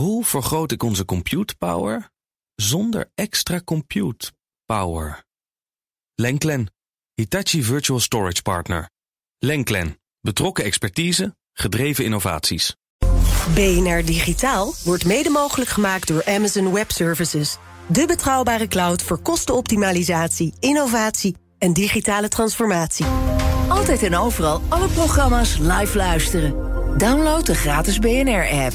Hoe vergroot ik onze compute power zonder extra compute power? Lenklen, Hitachi Virtual Storage Partner. Lenklen, betrokken expertise, gedreven innovaties. BNR Digitaal wordt mede mogelijk gemaakt door Amazon Web Services. De betrouwbare cloud voor kostenoptimalisatie, innovatie en digitale transformatie. Altijd en overal alle programma's live luisteren. Download de gratis BNR-app.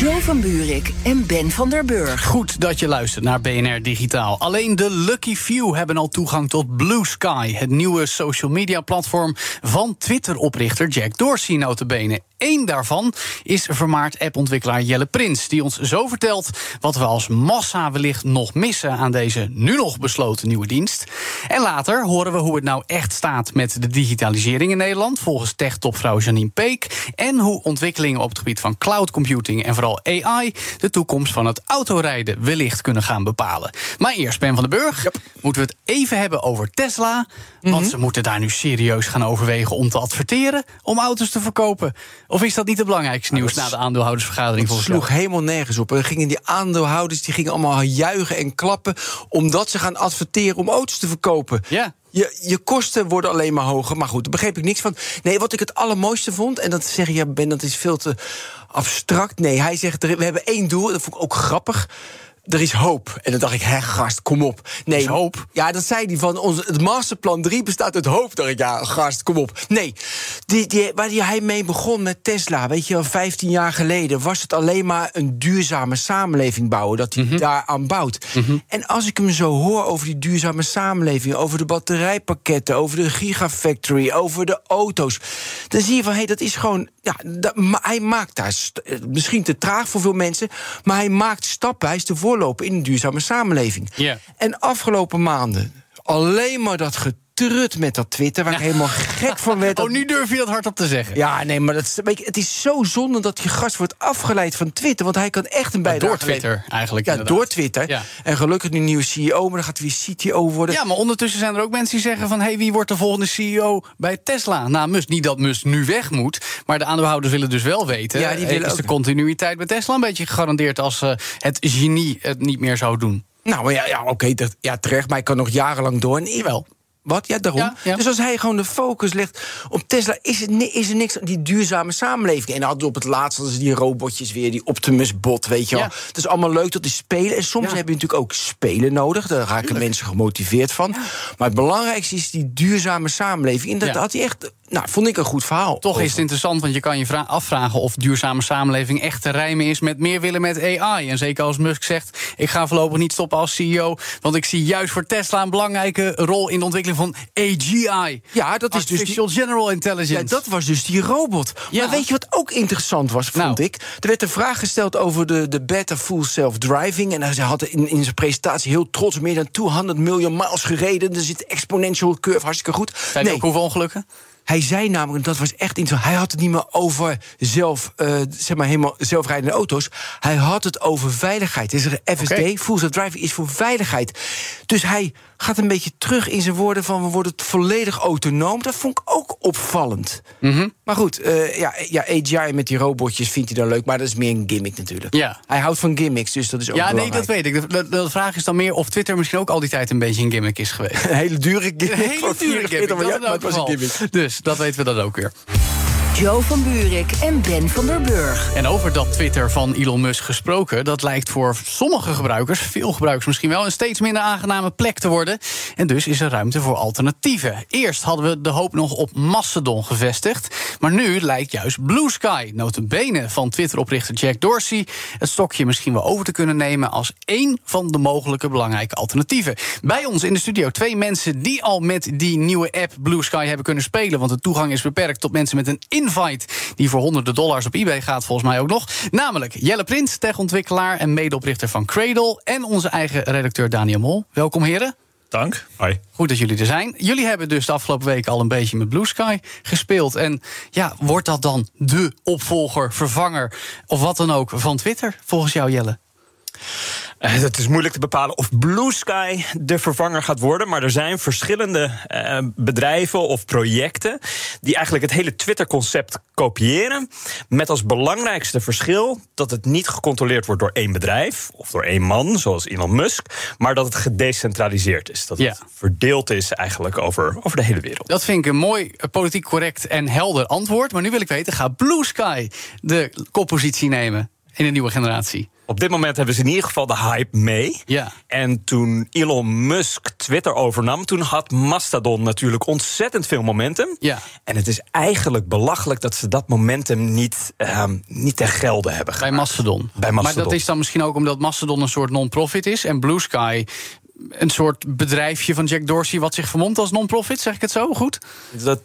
Joe van Buurik en Ben van der Burg. Goed dat je luistert naar BNR Digitaal. Alleen de Lucky Few hebben al toegang tot Blue Sky... het nieuwe social media platform van Twitter-oprichter Jack Dorsey notabene. Eén daarvan is vermaard appontwikkelaar Jelle Prins... die ons zo vertelt wat we als massa wellicht nog missen... aan deze nu nog besloten nieuwe dienst. En later horen we hoe het nou echt staat met de digitalisering in Nederland... volgens tech-topvrouw Janine Peek... en hoe ontwikkelingen op het gebied van cloud computing... en vooral AI de toekomst van het autorijden wellicht kunnen gaan bepalen. Maar eerst, Ben van den Burg, moeten we het even hebben over Tesla... want ze moeten daar nu serieus gaan overwegen om te adverteren... om auto's te verkopen. Of is dat niet het belangrijkste nieuws na de aandeelhoudersvergadering? Het sloeg helemaal nergens op. Er gingen die aandeelhouders die gingen allemaal juichen en klappen... omdat ze gaan adverteren om auto's te verkopen. Ja. Je, je kosten worden alleen maar hoger. Maar goed, daar begreep ik niks van. Nee, wat ik het allermooiste vond... en dat zeg je, Ben, dat is veel te abstract. Nee, hij zegt, we hebben één doel. Dat vond ik ook grappig er is hoop. En dan dacht ik, hè, gast, kom op. Nee, hoop? Ja, dat zei hij van, ons, het masterplan 3 bestaat uit hoop. dacht ik, ja, gast, kom op. Nee, die, die, waar hij mee begon met Tesla, weet je wel, 15 jaar geleden... was het alleen maar een duurzame samenleving bouwen, dat hij mm daaraan bouwt. Mhm. En als ik hem zo hoor over die duurzame samenleving... over de batterijpakketten, over de gigafactory, over de auto's... dan zie je van, hé, hey, dat is gewoon... Ja, dat, hij maakt daar, misschien te traag voor veel mensen... maar hij maakt stappen, hij is de voorloper in een duurzame samenleving. Yeah. En afgelopen maanden alleen maar dat getrut met dat Twitter, waar ik helemaal gek van werd. Oh, nu durf je dat hardop te zeggen. Ja, nee, maar dat is, weet je, het is zo zonde dat je gast wordt afgeleid van Twitter, want hij kan echt een bijdrage Door Twitter eigenlijk. Ja, inderdaad. door Twitter. Ja. En gelukkig nu nieuwe CEO, maar dan gaat hij weer CTO worden. Ja, maar ondertussen zijn er ook mensen die zeggen van... hé, hey, wie wordt de volgende CEO bij Tesla? Nou, Musk, niet dat Musk nu weg moet... maar de aandeelhouders willen dus wel weten... Ja, die willen is ook- de continuïteit bij Tesla een beetje gegarandeerd... als eh, het genie het niet meer zou doen? Nou, maar ja, ja oké, ja, terecht, maar hij kan nog jarenlang door. En Jawel. Wat? Ja, daarom. Ja, ja. Dus als hij gewoon de focus legt op Tesla, is, het, is er niks aan die duurzame samenleving. En hadden op het laatst hadden ze die robotjes weer, die Optimus-bot, weet je wel. Ja. Het is allemaal leuk dat die spelen. En soms heb je natuurlijk ook spelen nodig. Daar raken mensen gemotiveerd van. Maar het belangrijkste is die duurzame samenleving. En dat had hij echt, nou, vond ik een goed verhaal. Toch over. is het interessant, want je kan je vra- afvragen... of duurzame samenleving echt te rijmen is met meer willen met AI. En zeker als Musk zegt, ik ga voorlopig niet stoppen als CEO... want ik zie juist voor Tesla een belangrijke rol... in de ontwikkeling van AGI. Ja, dat is dus die- General Intelligence. Ja, dat was dus die robot. Ja. Maar weet je wat ook interessant was, vond Nou. ik? Er werd een vraag gesteld over de, de Better Full Self-Driving. En hij had in, in zijn presentatie heel trots meer dan 200 miljoen miles gereden. Er zit exponential curve, hartstikke goed. Zijn er ook hoeveel ongelukken? Hij zei namelijk, dat was echt interessant. Hij had het niet meer over zelf, eh, zeg maar helemaal zelfrijdende auto's. Hij had het over veiligheid. Dus er FSD, Oké. Full Self Driving, is voor veiligheid. Dus hij gaat een beetje terug in zijn woorden van we worden volledig autonoom. Dat vond ik ook opvallend. Mhm. Maar goed, eh, ja, ja, AGI met die robotjes vindt hij dan leuk, maar dat is meer een gimmick natuurlijk. Ja. Hij houdt van gimmicks, dus dat is ook Ja, nee, dat weet ik. De, de- de vraag is dan meer of Twitter misschien ook al die tijd een beetje een gimmick is geweest. Een hele dure gimmick. Een hele dure 44 gimmick, dat miljard, in maar elk het was een geval. gimmick. Dus dat weten we dan ook weer. Joe van Buurik en Ben van der Burg. En over dat Twitter van Elon Musk gesproken... dat lijkt voor sommige gebruikers, veel gebruikers misschien wel... een steeds minder aangename plek te worden. En dus is er ruimte voor alternatieven. Eerst hadden we de hoop nog op Mastodon gevestigd. Maar nu lijkt juist Blue Sky, notabene van Twitter-oprichter Jack Dorsey... het stokje misschien wel over te kunnen nemen... als één van de mogelijke belangrijke alternatieven. Bij ons in de studio twee mensen die al met die nieuwe app Blue Sky hebben kunnen spelen... want de toegang is beperkt tot mensen met een invite... die voor honderden dollars op eBay gaat volgens mij ook nog. Namelijk Jelle Prins, techontwikkelaar en medeoprichter van Cradle... en onze eigen redacteur Daniel Mol. Welkom heren. Dank. Hoi. Goed dat jullie er zijn. Jullie hebben dus de afgelopen week al een beetje met Blue Sky gespeeld. En ja, wordt dat dan de opvolger, vervanger of wat dan ook van Twitter, volgens jou Jelle? Uh, het is moeilijk te bepalen of Blue Sky de vervanger gaat worden. Maar er zijn verschillende uh, bedrijven of projecten die eigenlijk het hele Twitter-concept kopiëren. Met als belangrijkste verschil dat het niet gecontroleerd wordt door één bedrijf of door één man, zoals Elon Musk. Maar dat het gedecentraliseerd is. Dat Ja. het verdeeld is eigenlijk over, over de hele wereld. Dat vind ik een mooi, eh, politiek correct en helder antwoord. Maar nu wil ik weten, gaat Blue Sky de koppositie nemen in de nieuwe generatie? Op dit moment hebben ze in ieder geval de hype mee. Ja. En toen Elon Musk Twitter overnam, toen had Mastodon natuurlijk ontzettend veel momentum. Ja. En het is eigenlijk belachelijk dat ze dat momentum niet, ehm, niet ten gelde hebben Bij. Mastodon. Bij Mastodon. Maar dat is dan misschien ook omdat Mastodon een soort non-profit is en Blue Sky een soort bedrijfje van Jack Dorsey wat zich vermomt als non-profit. Zeg ik het zo goed? Dat,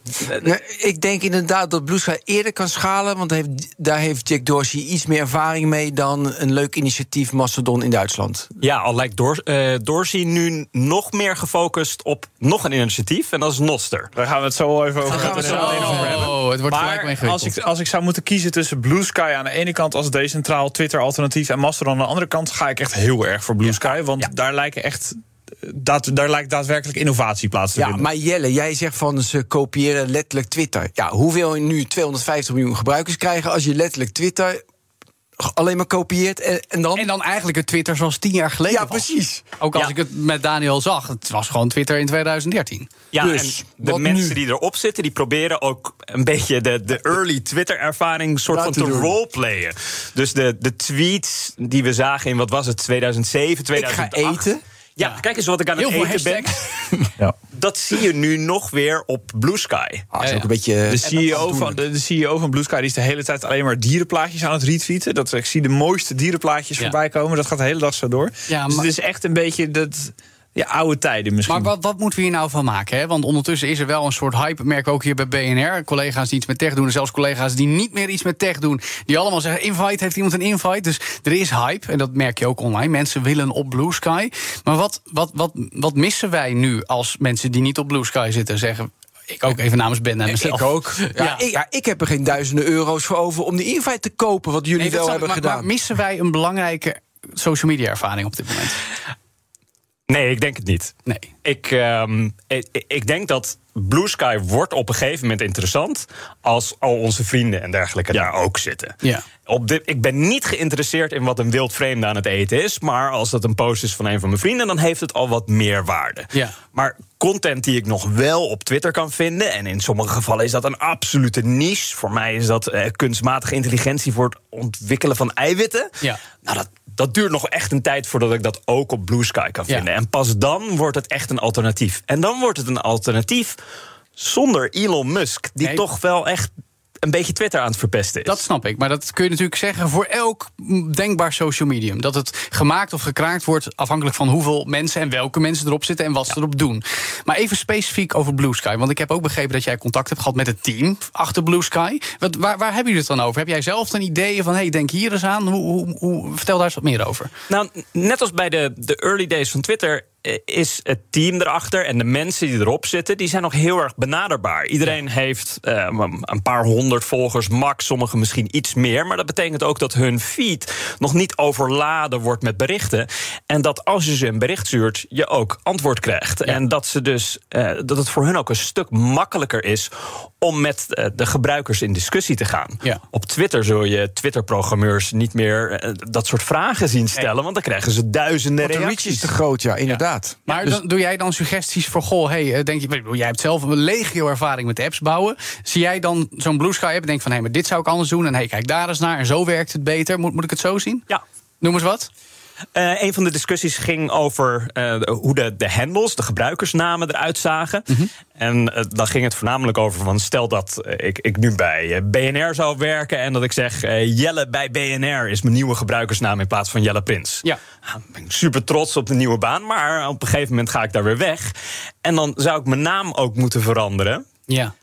ik denk inderdaad dat Blue Sky eerder kan schalen. Want heeft, daar heeft Jack Dorsey iets meer ervaring mee dan een leuk initiatief Mastodon in Duitsland. ja, al lijkt Dor- eh, Dorsey nu nog meer gefocust op nog een initiatief. En dat is Noster. Daar gaan we het zo even over, gaan we het zo meteen over hebben. Oh, het wordt gelijk Maar ingewikkeld. als ik, als ik zou moeten kiezen tussen Blue Sky aan de ene kant als decentraal Twitter-alternatief en Mastodon aan de andere kant, ga ik echt heel erg voor Blue Sky. Want daar lijken echt. Dat, daar lijkt daadwerkelijk innovatie plaats te Ja, vinden. maar Jelle, jij zegt van ze kopiëren letterlijk Twitter. Ja, hoe wil je nu 250 miljoen gebruikers krijgen als je letterlijk Twitter alleen maar kopieert en, en dan. En dan eigenlijk het Twitter zoals tien jaar geleden ja, was. precies. Ook als Ja. ik het met Daniel zag. Het was gewoon Twitter in 2013. Ja, Dus, en de mensen nu? die erop zitten, die proberen ook een beetje de, de early Twitter-ervaring soort van te doen. roleplayen. Dus de, de tweets die we zagen in, wat was het, 2007, Ik ga 2008. eten. Ja, kijk eens wat ik aan Heel het eten ben. Ja. Dat zie je nu nog weer op Blue Sky. Ah, dat is Ja, ook ja. een beetje. De CEO, van, de, de CEO van Blue Sky die is de hele tijd alleen maar dierenplaatjes aan het retweeten. Dat, ik zie de mooiste dierenplaatjes Ja. voorbij komen. Dat gaat de hele dag zo door. Ja, dus maar- het is echt een beetje dat, ja, oude tijden misschien. Maar wat, wat moeten we hier nou van maken? Hè? Want ondertussen is er wel een soort hype. Merk ook hier bij BNR. Collega's die iets met tech doen. En zelfs collega's die niet meer iets met tech doen. Die allemaal zeggen: invite, heeft iemand een invite? Dus er is hype. En dat merk je ook online. Mensen willen op Blue Sky. Maar wat, wat, wat, wat missen wij nu als mensen die niet op Blue Sky zitten? Zeggen. Ik ook even namens Ben en mezelf. ik ook. Ja, Ja. Ik, ja, ik heb er geen duizenden euro's voor over om die invite te kopen, wat jullie Nee, wel ik, hebben maar, gedaan. maar missen wij een belangrijke social media ervaring op dit moment? Nee, ik denk het niet. Nee. Ik, ehm, ik, ik denk dat Blue Sky wordt op een gegeven moment interessant... als al onze vrienden en dergelijke daar ook zitten. Ja. Op dit, ik ben niet geïnteresseerd in wat een wild vreemde aan het eten is... maar als dat een post is van een van mijn vrienden... dan heeft het al wat meer waarde. Ja. Maar content die ik nog wel op Twitter kan vinden... en in sommige gevallen is dat een absolute niche. Voor mij is dat eh, kunstmatige intelligentie... voor het ontwikkelen van eiwitten. Ja. Nou, dat, dat duurt nog echt een tijd voordat ik dat ook op Blue Sky kan vinden. En pas dan wordt het echt een alternatief. En dan wordt het een alternatief zonder Elon Musk... die Nee. toch wel echt een beetje Twitter aan het verpesten is. Dat snap ik. Maar dat kun je natuurlijk zeggen voor elk denkbaar social medium. Dat het gemaakt of gekraakt wordt afhankelijk van hoeveel mensen en welke mensen erop zitten en wat ze erop doen. Maar even specifiek over Blue Sky. Want ik heb ook begrepen dat jij contact hebt gehad met het team achter Blue Sky. Wat, waar, waar hebben jullie het dan over? Heb jij zelf een idee van, hey, denk hier eens aan? Hoe, hoe, hoe, vertel daar eens wat meer over. Nou, net als bij de, de early days van Twitter is het team erachter en de mensen die erop zitten, die zijn nog heel erg benaderbaar. Iedereen heeft eh, een paar honderd volgers, max, sommigen misschien iets meer. Maar dat betekent ook dat hun feed nog niet overladen wordt met berichten. En dat als je ze een bericht stuurt, je ook antwoord krijgt. En dat, ze dus, eh, dat het voor hun ook een stuk makkelijker is om met eh, de gebruikers in discussie te gaan. Ja. Op Twitter zul je Twitter-programmeurs niet meer eh, dat soort vragen zien stellen, want dan krijgen ze duizenden Want de reach reacties. is te groot, ja, inderdaad. Maar dan, doe jij dan suggesties voor, goh, hey, eh, denk je, jij hebt zelf een legio ervaring met apps bouwen. Zie jij dan zo'n Blue Sky app en denk van, hé, maar dit zou ik anders doen. En hey, kijk daar eens naar en zo werkt het beter. Moet, moet ik het zo zien? Ja. Noem eens wat. Eh, een van de discussies ging over eh, hoe de, de handles, de gebruikersnamen eruit zagen. En eh, dan ging het voornamelijk over van stel dat ik, ik nu bij BNR zou werken en dat ik zeg Jelle bij BNR is mijn nieuwe gebruikersnaam in plaats van Jelle Prins. Ja. Nou, ben ik super trots op de nieuwe baan, maar op een gegeven moment ga ik daar weer weg. En dan zou ik mijn naam ook moeten veranderen. Ja.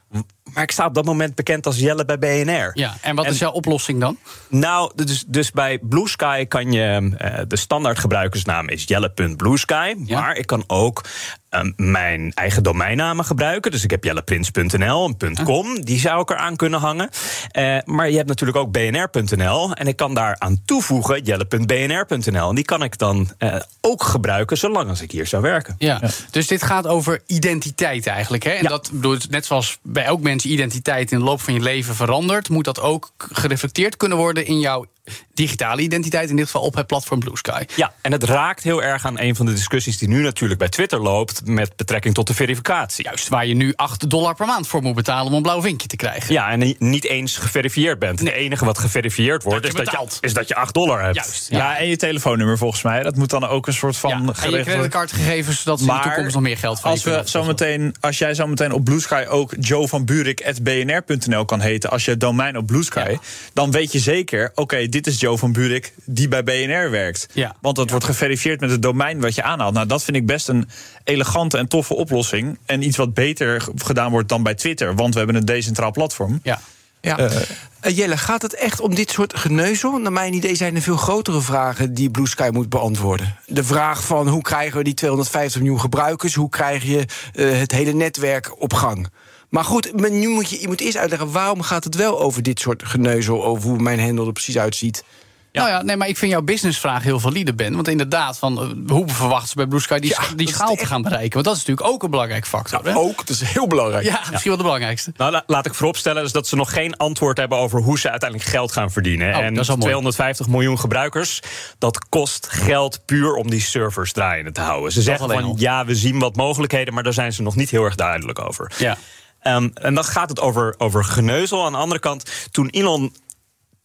Maar ik sta op dat moment bekend als Jelle bij BNR. Ja, en wat En- is jouw oplossing dan? Nou, dus, dus bij Blue Sky kan je. eh, de standaard gebruikersnaam is jelle.bluesky. Ja. Maar ik kan ook eh, mijn eigen domeinnamen gebruiken. Dus ik heb jelleprins.nl en .com. Die zou ik eraan kunnen hangen. Eh, maar je hebt natuurlijk ook bnr.nl. En ik kan daar aan toevoegen jelle.bnr.nl. En die kan ik dan eh, ook gebruiken zolang als ik hier zou werken. Ja. Dus dit gaat over identiteit eigenlijk. Hè? En Ja. dat bedoel, net zoals bij elk mens identiteit in de loop van je leven verandert, moet dat ook gereflecteerd kunnen worden in jouw digitale identiteit, in dit geval op het platform Blue Sky. Ja, en het raakt heel erg aan een van de discussies die nu natuurlijk bij Twitter loopt. met betrekking tot de verificatie. Juist waar je nu 8 dollar per maand voor moet betalen om een blauw vinkje te krijgen. Ja, en ni- niet eens geverifieerd bent. Het enige wat geverifieerd wordt, Dat je is, dat je, betaalt. is dat je 8 dollar hebt. Juist. Ja. en je telefoonnummer volgens mij. Dat moet dan ook een soort van Ja, en je creditcardgegevens, zodat ze in de toekomst nog meer geld van je als, we aftroggelen. zometeen, als jij zo meteen op Blue Sky ook Joe van Buurik.bnr.nl kan heten... als je het domein op Blue Sky, Ja. dan weet je zeker... oké, dit is Joe van Buurik die bij BNR werkt. Ja. Want dat wordt geverifieerd met het domein wat je aanhaalt. Nou, dat vind ik best een elegante en toffe oplossing. En iets wat beter gedaan wordt dan bij Twitter. Want we hebben een decentraal platform. Ja. Ja. Eh, Jelle, gaat het echt om dit soort geneuzel? Naar mijn idee zijn er veel grotere vragen die Blue Sky moet beantwoorden. De vraag van hoe krijgen we die 250 miljoen gebruikers? Hoe krijg je eh, het hele netwerk op gang? Maar goed, maar nu moet je, je moet eerst uitleggen waarom gaat het wel over dit soort geneuzel, over hoe mijn hendel er precies uitziet. Nou ja, nee, maar ik vind jouw businessvraag heel valide, Ben. Want inderdaad, van, eh, hoe verwachten ze bij Blue Sky die, Ja, die is schaal te echt- gaan bereiken? Want dat is natuurlijk ook een belangrijk factor. hè? Ook, dat is heel belangrijk. Ja, misschien wel de belangrijkste. Nou, la- laat ik vooropstellen dus dat ze nog geen antwoord hebben over hoe ze uiteindelijk geld gaan verdienen. Oh, en dat is wel mooi. 250 miljoen gebruikers, dat kost geld puur om die servers draaiende te houden. Ze zeggen alleen van al. ja, we zien wat mogelijkheden, maar daar zijn ze nog niet heel erg duidelijk over. Ja. Ehm, en dan gaat het over, over geneuzel. Aan de andere kant, toen Elon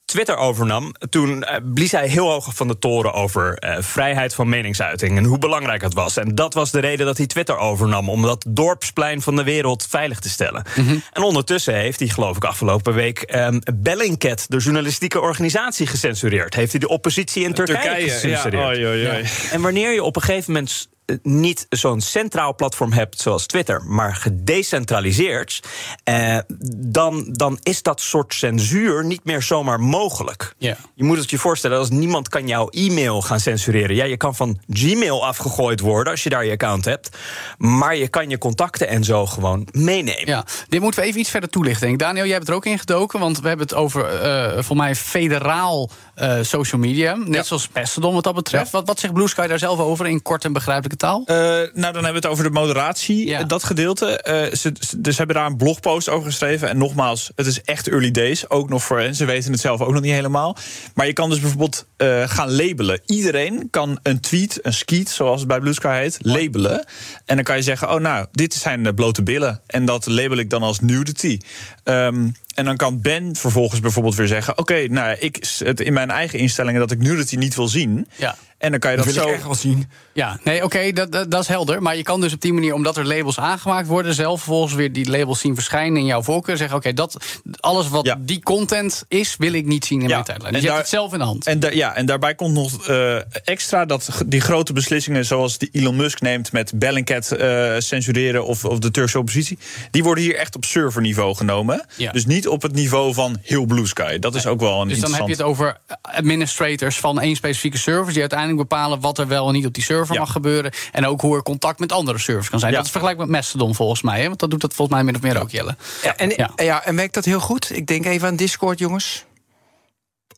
Twitter overnam, toen eh, blies hij heel hoog van de toren over eh, vrijheid van meningsuiting en hoe belangrijk het was. En dat was de reden dat hij Twitter overnam, om dat dorpsplein van de wereld veilig te stellen. En ondertussen heeft hij, geloof ik, afgelopen week ehm Bellingcat, de journalistieke organisatie, gecensureerd. Heeft hij de oppositie in Turkije, ja. gecensureerd. En wanneer je op een gegeven moment niet zo'n centraal platform hebt zoals Twitter, maar gedecentraliseerd, eh, dan, dan is dat soort censuur niet meer zomaar mogelijk. Ja. Je moet het je voorstellen, als niemand kan jouw e-mail gaan censureren. Ja, je kan van Gmail afgegooid worden als je daar je account hebt, maar je kan je contacten en zo gewoon meenemen. Ja, dit moeten we even iets verder toelichten. Daniel, jij hebt er ook in gedoken, want we hebben het over, eh voor mij, federaal eh, social media. Net zoals Mastodon wat dat betreft. Wat, wat zegt Blue Sky daar zelf over in kort en begrijpelijke taal? Eh, nou, dan hebben we het over de moderatie, Ja. dat gedeelte. Eh, ze, ze- dus ze hebben daar een blogpost over geschreven. En nogmaals, het is echt early days. Ook nog voor hen. Ze weten het zelf ook nog niet helemaal. Maar je kan dus bijvoorbeeld gaan labelen. Iedereen kan een tweet, een skeet, zoals het bij Blue Sky heet, labelen. En dan kan je zeggen, oh nou, dit zijn de blote billen. En dat label ik dan als nudity. Ehm, en dan kan Ben vervolgens bijvoorbeeld weer zeggen... oké, nou, ik zet in mijn eigen instellingen dat ik nudity niet wil zien. Ja. En dan kan je Dat dat, wil zo... ik echt wel zien. Ja, nee, oké, dat, dat, dat is helder. Maar je kan dus op die manier, omdat er labels aangemaakt worden, zelf vervolgens weer die labels zien verschijnen in jouw voorkeur. Zeggen: Oké, dat alles wat Ja. die content is, wil ik niet zien in Ja, mijn tijdlijn. Dus en je hebt het zelf in de hand. En, da- ja, en daarbij komt nog eh, extra dat die grote beslissingen, zoals die Elon Musk neemt met Bellingcat eh, censureren of, of de Turkse oppositie, die worden hier echt op serverniveau genomen. Ja. Dus niet op het niveau van heel Blue Sky. Dat is ook wel een Dus dan heb je het over administrators van één specifieke server... die uiteindelijk bepalen wat er wel en niet op die server Ja. mag gebeuren. En ook hoe er contact met andere servers kan zijn. Ja. Dat is vergelijkbaar met Mastodon volgens mij. Hè? Want dat doet dat volgens mij min of meer ook, Jelle. Ja, en, Ja. ja. en werkt dat heel goed? Ik denk even aan Discord, jongens.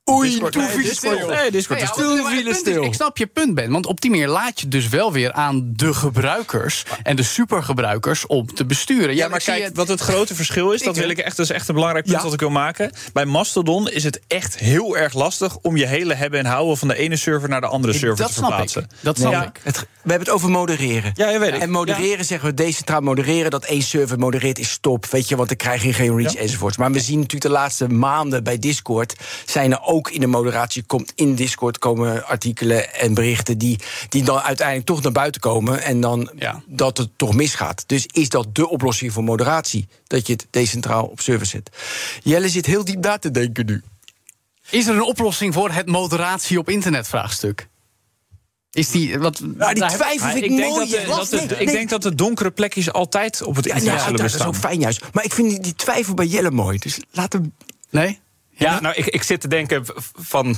Oei, toen viel stil. Nee, Discord is stil. stil. Ik snap je punt, Ben. Want op die manier laat je dus wel weer aan de gebruikers... en de supergebruikers om te besturen. Ja, maar kijk, het- wat het grote verschil is, dat Ik, wil ik echt, dat is echt een belangrijk punt Ja. wat ik wil maken. Bij Mastodon is het echt heel erg lastig om je hele hebben en houden van de ene server naar de andere server dat te snap verplaatsen. ik. Dat snap Ja. ik. Het, we hebben het over modereren. Ja, je weet ik. En modereren zeggen we decentraal modereren. Dat één server modereert is stop. Weet je, want dan krijg je geen reach Ja. enzovoorts. Maar we zien natuurlijk de laatste maanden bij Discord. zijn er ook in de moderatie. komt in Discord komen artikelen en berichten. die, die dan uiteindelijk toch naar buiten komen. En dan Ja. dat het toch misgaat. Dus is dat de oplossing voor moderatie? Dat je het decentraal op server zet. Jelle zit heel diep na te denken nu. Is er een oplossing voor het moderatie op internet vraagstuk? Is die, wat, Nou, die daar heb- twijfel Maar vind ik, ik, denk mooi. dat, de, hè? dat de- Nee, ik denk dat de donkere plekjes altijd op het Ja, internet ja, zullen dat is bestaan. ook fijn juist. Maar ik vind die, die twijfel bij Jelle mooi. Dus laat hem... Nee? Ja, nou, ik, ik zit te denken van.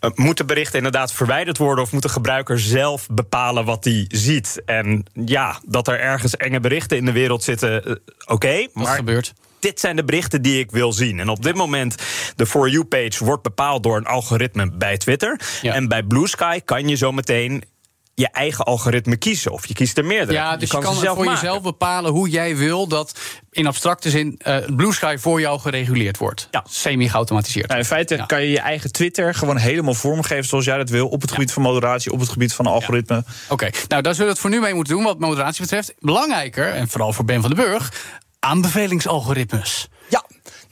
eh, moeten berichten inderdaad verwijderd worden of moet de gebruiker zelf bepalen wat hij ziet? En ja, dat er ergens enge berichten in de wereld zitten, eh, oké. Maar gebeurt? dit zijn de berichten die ik wil zien. En op dit moment, de For You-page wordt bepaald door een algoritme bij Twitter. Ja. En bij Blue Sky kan je zo meteen je eigen algoritme kiezen. Of je kiest er meerdere. Ja, dus je kan, zelf voor maken. jezelf bepalen hoe jij wil dat in abstracte zin eh, Blue Sky voor jou gereguleerd wordt. Ja. Semi-geautomatiseerd. Nou, in feite Ja. kan je je eigen Twitter gewoon helemaal vormgeven zoals jij dat wil. Op het gebied van moderatie, op het gebied van algoritme. Oké, nou daar zullen we het voor nu mee moeten doen wat moderatie betreft. Belangrijker, en vooral voor Ben van den Burg, aanbevelingsalgoritmes.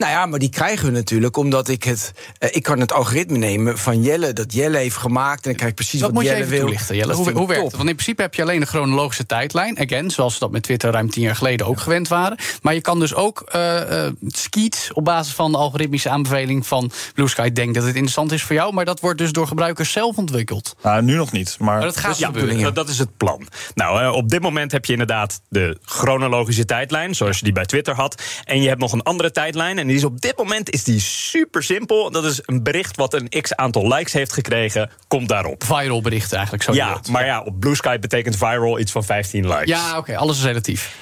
Ja, nou ja, maar die krijgen we natuurlijk omdat ik het... eh, ik kan het algoritme nemen van Jelle, dat Jelle heeft gemaakt... en dan krijg ik precies Dat wat moet je Jelle even wil. toelichten, Jelle. Hoe, hoe ik werkt het? Want in principe heb je alleen een chronologische tijdlijn. Again, zoals we dat met Twitter ruim tien jaar geleden ook gewend waren. Maar je kan dus ook eh eh, skeets op basis van de algoritmische aanbeveling van Blue Sky. Denk dat het interessant is voor jou, maar dat wordt dus door gebruikers zelf ontwikkeld. Nou, nu nog niet. Maar, Maar dat gaat Ja, gebeuren. dat, dat is het plan. Nou, eh, op dit moment heb je inderdaad de chronologische tijdlijn, zoals je die bij Twitter had. En je hebt nog een andere tijdlijn. En die is op dit moment is die super simpel. Dat is een bericht wat een x aantal likes heeft gekregen, komt daarop. Viral berichten eigenlijk, zo Ja, maar ja, op Blue Sky betekent viral iets van 15 likes. Ja, oké, alles is relatief.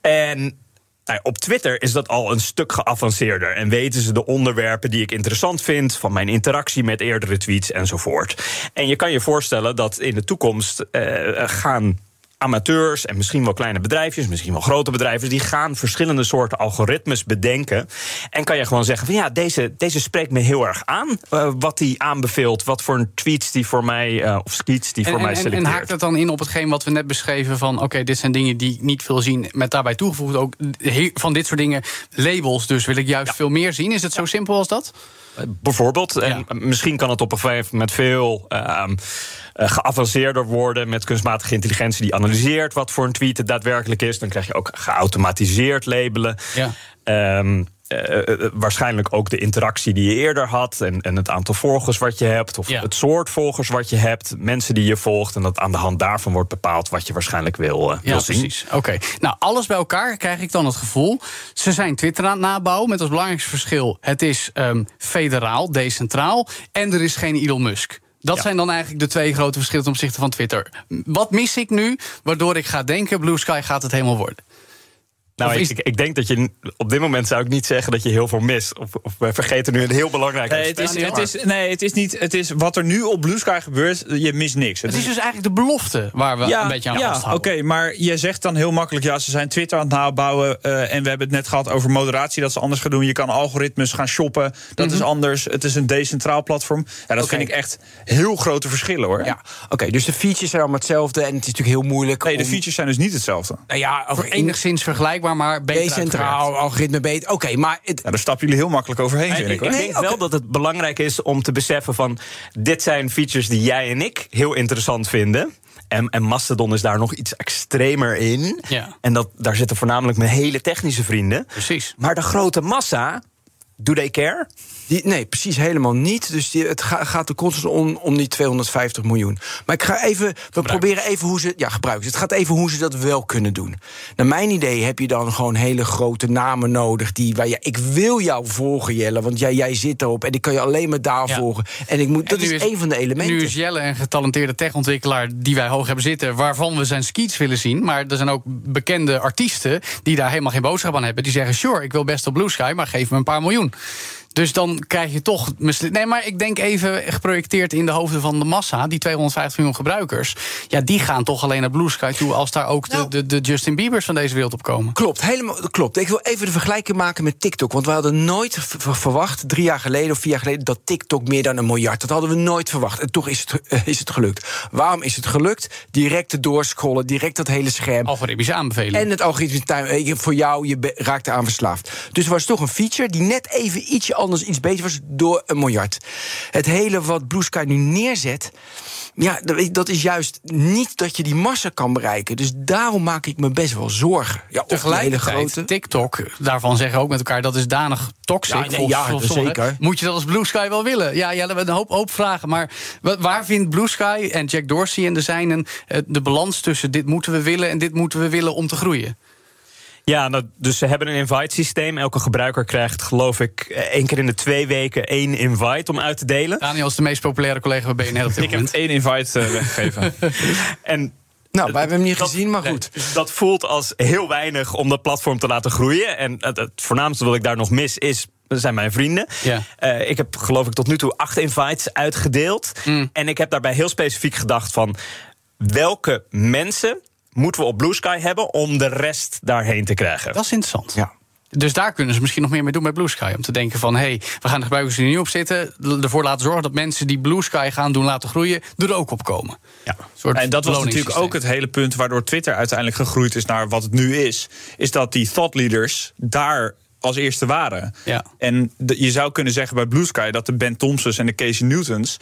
En nou, op Twitter is dat al een stuk geavanceerder. En weten ze de onderwerpen die ik interessant vind, van mijn interactie met eerdere tweets enzovoort. En je kan je voorstellen dat in de toekomst eh, gaan amateurs en misschien wel kleine bedrijfjes, misschien wel grote bedrijven, die gaan verschillende soorten algoritmes bedenken. En kan je gewoon zeggen van ja, deze, deze spreekt me heel erg aan. eh, wat die aanbeveelt, wat voor een tweets die voor mij, eh, of tweets die En, voor en, mij en, en selecteert. haakt het dan in op hetgeen wat we net beschreven van... oké, dit zijn dingen die ik niet wil zien, met daarbij toegevoegd ook... van dit soort dingen, labels dus, wil ik juist veel meer zien. Is het zo simpel als dat? Bijvoorbeeld. En misschien kan het op een gegeven moment veel ehm, eh, geavanceerder worden met kunstmatige intelligentie die analyseert wat voor een tweet het daadwerkelijk is. Dan krijg je ook geautomatiseerd labelen. Ja. Ehm, eh, eh, waarschijnlijk ook de interactie die je eerder had. En, en het aantal volgers wat je hebt. Of Ja. het soort volgers wat je hebt. Mensen die je volgt. En dat aan de hand daarvan wordt bepaald wat je waarschijnlijk wil, eh, Ja, wil zien. precies. Oké. Nou, alles bij elkaar krijg ik dan het gevoel. Ze zijn Twitter aan het nabouwen met als belangrijkste verschil: het is ehm, federaal, decentraal. En er is geen Elon Musk. Dat Ja. zijn dan eigenlijk de twee grote verschillen ten opzichte van Twitter. Wat mis ik nu, waardoor ik ga denken: Blue Sky gaat het helemaal worden? Nou, ik, is- ik, ik denk dat je op dit moment zou ik niet zeggen dat je heel veel mist. Of, of we vergeten nu een heel belangrijk Nee, het is, het is, nee, het is niet. Het is wat er nu op Blue Sky gebeurt. Je mist niks. Het is dus eigenlijk de belofte waar we een beetje aan ja, vasthouden. Oké, maar je zegt dan heel makkelijk... ja, ze zijn Twitter aan het nabouwen... eh, en we hebben het net gehad over moderatie, dat ze anders gaan doen. Je kan algoritmes gaan shoppen, dat is anders. Het is een decentraal platform. Ja, dat vind ik echt heel grote verschillen, hoor. Ja, oké, dus de features zijn allemaal hetzelfde... en het is natuurlijk heel moeilijk Nee, de features zijn dus niet hetzelfde. Nou ja, Voor over enigszins vergelijkbaar, maar beter decentraal, uitgewerkt. algoritme beter. Oké, maar... Het, Ja, daar stappen jullie heel makkelijk overheen, vind ik, Ik hoor. Nee, denk wel dat het belangrijk is om te beseffen van... dit zijn features die jij en ik heel interessant vinden. En, en Mastodon is daar nog iets extremer in. Ja. En dat, daar zitten voornamelijk mijn hele technische vrienden. Precies. Maar de grote massa, do they care? Die, nee, precies helemaal niet. Dus die, het ga- gaat er constant om, om die 250 miljoen. Maar ik ga even, we proberen even hoe ze. Ja, gebruikers. Het gaat even hoe ze dat wel kunnen doen. Naar mijn idee heb je dan gewoon hele grote namen nodig. Die, waar je, ik wil jou volgen, Jelle, want jij, jij zit erop. En ik kan je alleen maar daar Ja. volgen. En ik moet, dat is, een van de elementen. Nu is Jelle een getalenteerde techontwikkelaar die wij hoog hebben zitten, waarvan we zijn skeets willen zien. Maar er zijn ook bekende artiesten die daar helemaal geen boodschap aan hebben. Die zeggen: Sure, ik wil best op Blue Sky, maar geef me een paar miljoen. Dus dan krijg je toch. Nee, maar ik denk even geprojecteerd in de hoofden van de massa, die 250 miljoen gebruikers. Ja, die gaan toch alleen naar Blue Sky toe als daar ook Nou. de, de, de Justin Biebers van deze wereld op komen. Klopt, helemaal klopt. Ik wil even de vergelijking maken met TikTok. Want we hadden nooit verwacht, drie jaar geleden of vier jaar geleden, dat TikTok meer dan een miljard. Dat hadden we nooit verwacht. En toch is het, eh, is het gelukt. Waarom is het gelukt? Direct te doorscrollen, direct dat hele scherm. Algoritmische aanbeveling. En het algoritme eh, voor jou, je raakt eraan verslaafd. Dus er was toch een feature die net even ietsje anders iets beter was door een miljard. Het hele wat Blue Sky nu neerzet. Ja, dat- is juist niet dat je die massa kan bereiken. Dus daarom maak ik me best wel zorgen. Ja, of hele grote. TikTok, daarvan zeggen ook met elkaar dat is danig toxic. Ja, nee, ja, volgens zeker. Moet je dat als Blue Sky wel willen? Ja, ja, we hebben een hoop, hoop vragen. Maar wa- waar vindt Blue Sky en Jack Dorsey en de zijnen eh, de balans tussen dit moeten we willen en dit moeten we willen om te groeien? Ja, nou, dus ze hebben een invite systeem. Elke gebruiker krijgt, geloof ik, één keer in de twee weken één invite om uit te delen. Daniel is de meest populaire collega bij BNR op dit Ik heb één invite eh, weggegeven. En Nou, wij hebben hem niet dat- gezien, maar goed. dat voelt als heel weinig om dat platform te laten groeien. En het, het voornaamste wat ik daar nog mis is. zijn mijn vrienden. Ja. Eh, ik heb geloof ik tot nu toe acht invites uitgedeeld. Mm. En ik heb daarbij heel specifiek gedacht van... welke mensen moeten we op Blue Sky hebben... om de rest daarheen te krijgen? Dat is interessant. Ja. Dus daar kunnen ze misschien nog meer mee doen met Blue Sky. Om te denken van, hé, hey, we gaan de gebruikers die er nu op zitten... ervoor laten zorgen dat mensen die Blue Sky gaan doen laten groeien... er ook op komen. Ja. En dat was natuurlijk ook het hele punt waardoor Twitter uiteindelijk gegroeid is naar wat het nu is. Is dat die thought leaders daar als eerste waren. Ja. En de- je zou kunnen zeggen bij Blue Sky dat de Ben Thompsons en de Casey Newtons,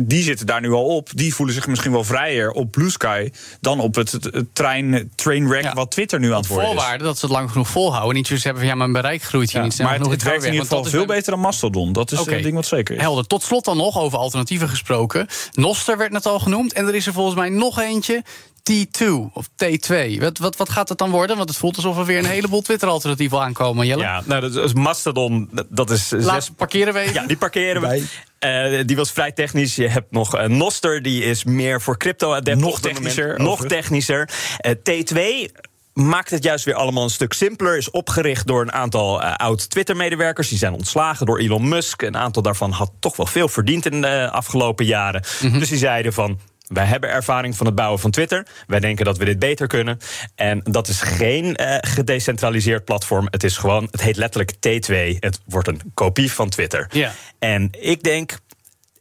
die zitten daar nu al op. Die voelen zich misschien wel vrijer op Blue Sky dan op het, trein, trainwreck Ja. wat Twitter nu aan het worden is. Voorwaarde dat ze het lang genoeg volhouden. Niet zoals hebben van ja, mijn bereik groeit hier Ja, niet maar het, het werkt in ieder geval veel beter dan Mastodon. Dat is Oké. een ding wat zeker is. Helder. Tot slot dan nog over alternatieven gesproken. Noster werd net al genoemd. En er is er volgens mij nog eentje. T2 of T2. Wat, wat, wat gaat het dan worden? Want het voelt alsof er weer een heleboel Twitter-alternatieven aankomen. Jelle? Ja, nou, dat is Mastodon, dat is Laat zes parkeren we even. Ja, die parkeren we. Eh, die was vrij technisch. Je hebt nog eh, Noster, die is meer voor crypto-adepten. Nog technischer, Nog technischer. Eh, T2 maakt het juist weer allemaal een stuk simpeler. Is opgericht door een aantal eh, oud-Twitter-medewerkers. Die zijn ontslagen door Elon Musk. Een aantal daarvan had toch wel veel verdiend in de afgelopen jaren. Dus die zeiden van... Wij hebben ervaring van het bouwen van Twitter. Wij denken dat we dit beter kunnen. En dat is geen eh, gedecentraliseerd platform. Het is gewoon, het heet letterlijk T2. Het wordt een kopie van Twitter. Ja. En ik denk,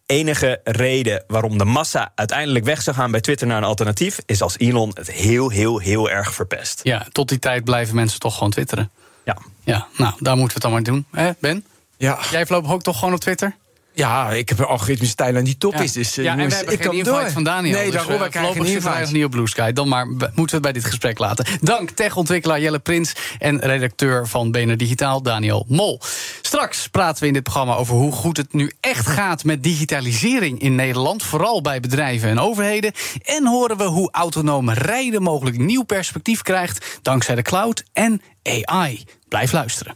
enige reden waarom de massa uiteindelijk weg zou gaan bij Twitter naar een alternatief, is als Elon het heel, heel, heel erg verpest. Ja, tot die tijd blijven mensen toch gewoon twitteren. Ja. Ja, nou, daar moeten we het dan maar doen. Hè, Ben? Ja. Jij voorlopig ook toch gewoon op Twitter? Ja, ik heb een algoritmische stijl aan die top Ja. is. Dus, eh, ja, en we jongens, hebben ik geen invite van Daniel. Nee, dus, daarom eh, wij krijgen niet op Blue Sky. Dan maar moeten we het bij dit gesprek laten. Dank techontwikkelaar Jelle Prins en redacteur van BNR Digitaal Daniel Mol. Straks praten we in dit programma over hoe goed het nu echt gaat met digitalisering in Nederland. Vooral bij bedrijven en overheden. En horen we hoe autonoom rijden mogelijk nieuw perspectief krijgt dankzij de cloud en AI. Blijf luisteren.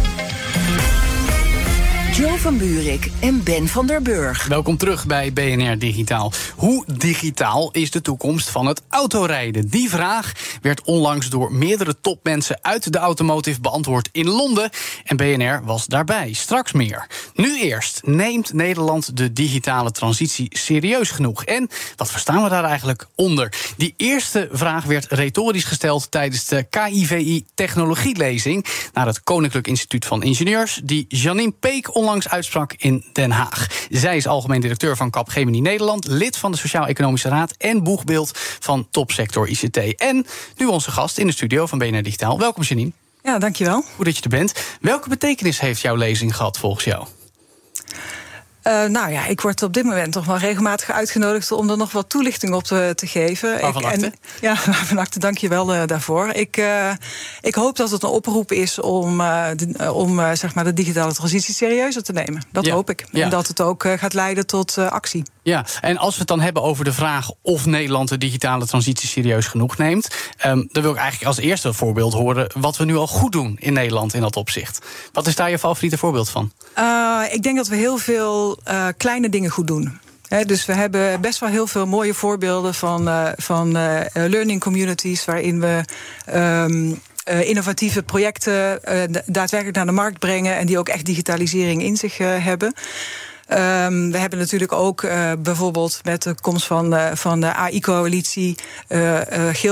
Joe van Buurik en Ben van der Burg. Welkom terug bij BNR Digitaal. Hoe digitaal is de toekomst van het autorijden? Die vraag werd onlangs door meerdere topmensen uit de automotive beantwoord in Londen. En BNR was daarbij. Straks meer. Nu eerst. Neemt Nederland de digitale transitie serieus genoeg? En wat verstaan we daar eigenlijk onder? Die eerste vraag werd retorisch gesteld tijdens de KIVI technologielezing naar het Koninklijk Instituut van Ingenieurs, die Janine Peek onlangs uitsprak in Den Haag. Zij is algemeen directeur van Capgemini Nederland, lid van de Sociaal-Economische Raad en boegbeeld van topsector ICT. En nu onze gast in de studio van BNR Digitaal. Welkom Janine. Ja, dankjewel. Goed dat je er bent. Welke betekenis heeft jouw lezing gehad volgens jou? Uh, nou ja, ik word op dit moment toch wel regelmatig uitgenodigd om er nog wat toelichting op te, te geven. Waarvan ik, acte? Ja, waarvan acte, dank je wel uh, daarvoor. Ik, uh, ik hoop dat het een oproep is om, de, om zeg maar de digitale transitie serieuzer te nemen. Dat Ja. hoop ik. Ja. En dat het ook gaat leiden tot actie. Ja, en als we het dan hebben over de vraag of Nederland de digitale transitie serieus genoeg neemt, um, dan wil ik eigenlijk als eerste voorbeeld horen wat we nu al goed doen in Nederland in dat opzicht. Wat is daar je favoriete voorbeeld van? Uh, ik denk dat we heel veel uh, kleine dingen goed doen. Dus we hebben best wel heel veel mooie voorbeelden van, uh, van learning communities waarin we. Uh, innovatieve projecten daadwerkelijk naar de markt brengen en die ook echt digitalisering in zich hebben. Ehm, we hebben natuurlijk ook uh, bijvoorbeeld met de komst van, uh, van de AI-coalitie uh,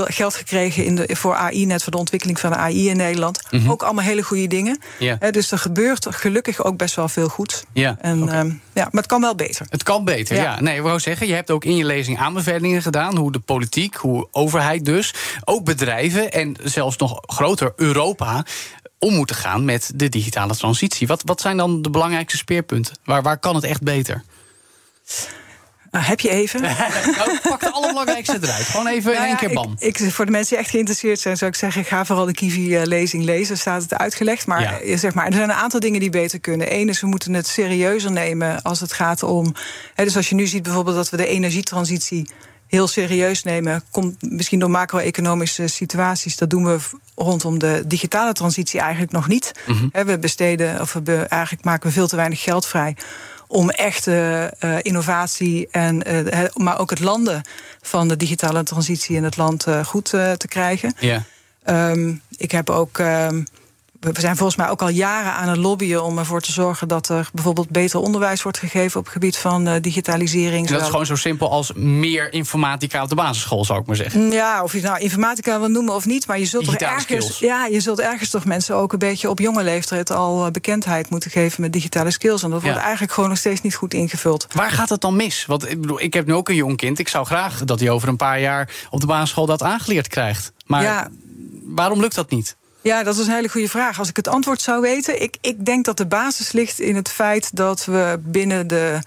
geld gekregen in de, voor AI, net voor de ontwikkeling van de AI in Nederland. Mm -hmm. Ook allemaal hele goede dingen. Yeah. dus er gebeurt gelukkig ook best wel veel goed. Ja, en, okay. um, ja, maar het kan wel beter. Het kan beter, ja. ja. Nee, ik wou zeggen, je hebt ook in je lezing aanbevelingen gedaan. Hoe de politiek, hoe overheid dus, ook bedrijven en zelfs nog groter Europa om moeten gaan met de digitale transitie. Wat, wat zijn dan de belangrijkste speerpunten? Waar, waar kan het echt beter? Nou, heb je even? nou, pak de allerbelangrijkste eruit. Gewoon even nou in één keer bam. Ik, ik, voor de mensen die echt geïnteresseerd zijn, zou ik zeggen: ga vooral de Kiwi-lezing lezen. Daar staat het uitgelegd. Maar, ja. zeg maar er zijn een aantal dingen die beter kunnen. Eén is, we moeten het serieuzer nemen als het gaat om. Hè, dus als je nu ziet bijvoorbeeld dat we de energietransitie heel serieus nemen. Komt misschien door macro-economische situaties. Dat doen we rondom de digitale transitie eigenlijk nog niet. Mhm. Mm -hmm. We besteden, of we eigenlijk maken we veel te weinig geld vrij om echte uh, innovatie en uh, maar ook het landen van de digitale transitie in het land uh, goed te krijgen. Ja. Um, ik heb ook. Um, we zijn volgens mij ook al jaren aan het lobbyen om ervoor te zorgen dat er bijvoorbeeld beter onderwijs wordt gegeven op het gebied van uh, digitalisering. En dat is gewoon zo simpel als meer informatica op de basisschool, zou ik maar zeggen. Ja, of je nou informatica wil noemen of niet, maar je zult toch ergens, skills. ja, je zult ergens toch mensen ook een beetje op jonge leeftijd al bekendheid moeten geven met digitale skills. En dat wordt eigenlijk gewoon nog steeds niet goed ingevuld. Waar gaat het dan mis? Want ik bedoel, ik heb nu ook een jong kind. Ik zou graag dat hij over een paar jaar op de basisschool dat aangeleerd krijgt. Maar Ja. waarom lukt dat niet? Ja, dat is een hele goede vraag. Als ik het antwoord zou weten, ik, ik denk dat de basis ligt in het feit dat we binnen de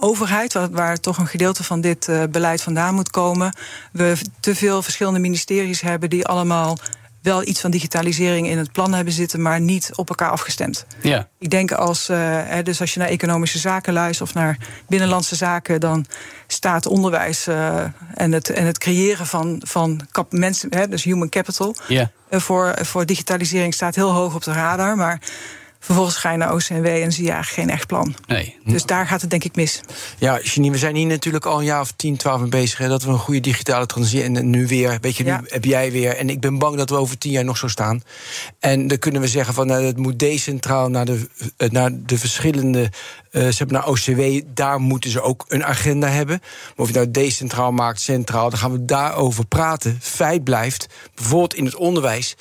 overheid, waar, waar toch een gedeelte van dit uh, beleid vandaan moet komen, we te veel verschillende ministeries hebben die allemaal wel iets van digitalisering in het plan hebben zitten, maar niet op elkaar afgestemd. Ja. Ik denk als, uh, hè, dus als je naar economische zaken luistert of naar binnenlandse zaken, dan staat onderwijs uh, en, het, en het creëren van, van kap, mensen, hè, dus human capital, Ja. uh, voor, voor digitalisering staat heel hoog op de radar. Maar vervolgens ga je naar OCMW en zie je eigenlijk geen echt plan. Nee. Dus daar gaat het denk ik mis. Ja, Janine, we zijn hier natuurlijk al een jaar of 10, 12 mee bezig. Hè, dat we een goede digitale transitie. En nu weer, weet je, nu Ja. heb jij weer. En ik ben bang dat we over tien jaar nog zo staan. En dan kunnen we zeggen van nou, het moet decentraal naar de, eh, naar de verschillende. eh ze hebben naar OCW, daar moeten ze ook een agenda hebben. Maar of je nou decentraal maakt, centraal, dan gaan we daarover praten. Feit blijft, bijvoorbeeld in het onderwijs,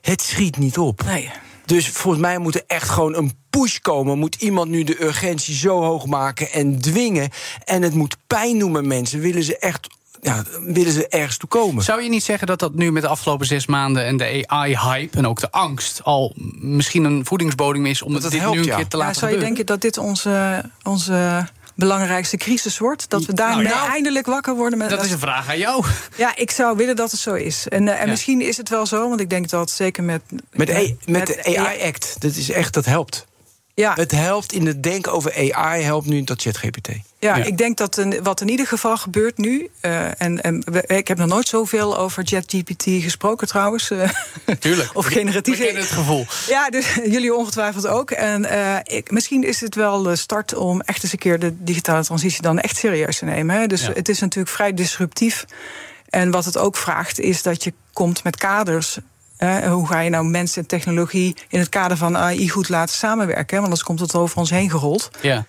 het schiet niet op. Nee. Dus volgens mij moet er echt gewoon een push komen. Moet iemand nu de urgentie zo hoog maken en dwingen. En het moet pijn doen met mensen. Willen ze echt ja, willen ze ergens toe komen? Zou je niet zeggen dat dat nu met de afgelopen zes maanden en de AI-hype en ook de angst al misschien een voedingsbodem is om Dat het dit helpt, nu een ja. keer te Ja, laten zou je gebeuren? denken dat dit onze, onze belangrijkste crisis wordt? Dat we daarmee nou, eindelijk wakker worden met Dat is een vraag aan jou. Ja, ik zou willen dat het zo is. En, uh, en Ja. misschien is het wel zo, want ik denk dat zeker met. Met, ja, A- met de AI-act, dat is echt, dat helpt. Ja, Het helpt in het denken over AI, helpt nu dat ChatGPT. ja, Ja. ik denk dat een, wat in ieder geval gebeurt nu. uh, en, en we- ik heb nog nooit zoveel over ChatGPT gesproken trouwens. uh, Tuurlijk. of generatief. kennen het gevoel. Ja, dus jullie ongetwijfeld ook. En eh, ik, misschien is het wel de start om echt eens een keer de digitale transitie dan echt serieus te nemen. Hè? Dus Ja. het is natuurlijk vrij disruptief. En wat het ook vraagt, is dat je komt met kaders. Hoe ga je nou mensen en technologie in het kader van AI goed laten samenwerken? Want anders komt het over ons heen gerold. Ja.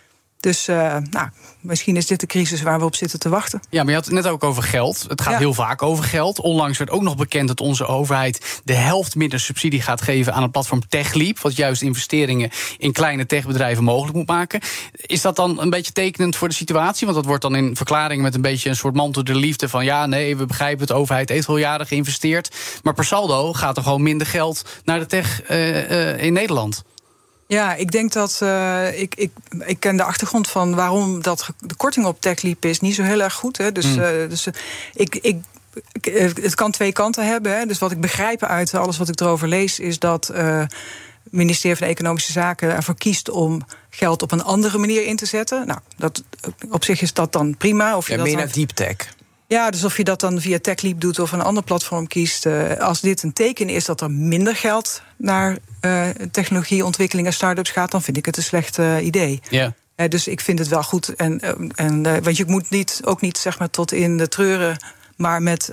Dus uh, nou, misschien is dit de crisis waar we op zitten te wachten. Ja, maar je had het net ook over geld. Het gaat Ja. heel vaak over geld. Onlangs werd ook nog bekend dat onze overheid de helft minder subsidie gaat geven aan het platform TechLeap. Wat juist investeringen in kleine techbedrijven mogelijk moet maken. Is dat dan een beetje tekenend voor de situatie? Want dat wordt dan in verklaringen met een beetje een soort mantel de liefde van ja, nee, we begrijpen het, de overheid heeft al jaren geïnvesteerd. Maar per saldo gaat er gewoon minder geld naar de tech eh, eh, in Nederland. Ja, ik denk dat. Uh, ik, ik, ik ken de achtergrond van waarom dat de korting op TechLeap is niet zo heel erg goed. Hè. Dus, Mm. uh, dus uh, ik. ik eh, het kan twee kanten hebben. Hè. Dus wat ik begrijp uit alles wat ik erover lees, is dat eh, het ministerie van Economische Zaken ervoor kiest om geld op een andere manier in te zetten. Nou, dat, op zich is dat dan prima. Of je Ja, dat meer naar deep tech. Ja, dus of je dat dan via TechLeap doet of een ander platform kiest. eh, als dit een teken is dat er minder geld naar eh, technologieontwikkeling en start-ups gaat, dan vind ik het een slecht eh, idee. Ja. Dus ik vind het wel goed. En, en, want je moet niet, ook niet zeg maar, tot in de treuren, maar met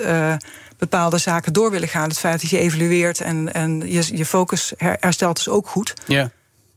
bepaalde zaken door willen gaan. Het feit dat je evalueert en, en je, je focus her- herstelt is ook goed. Ja.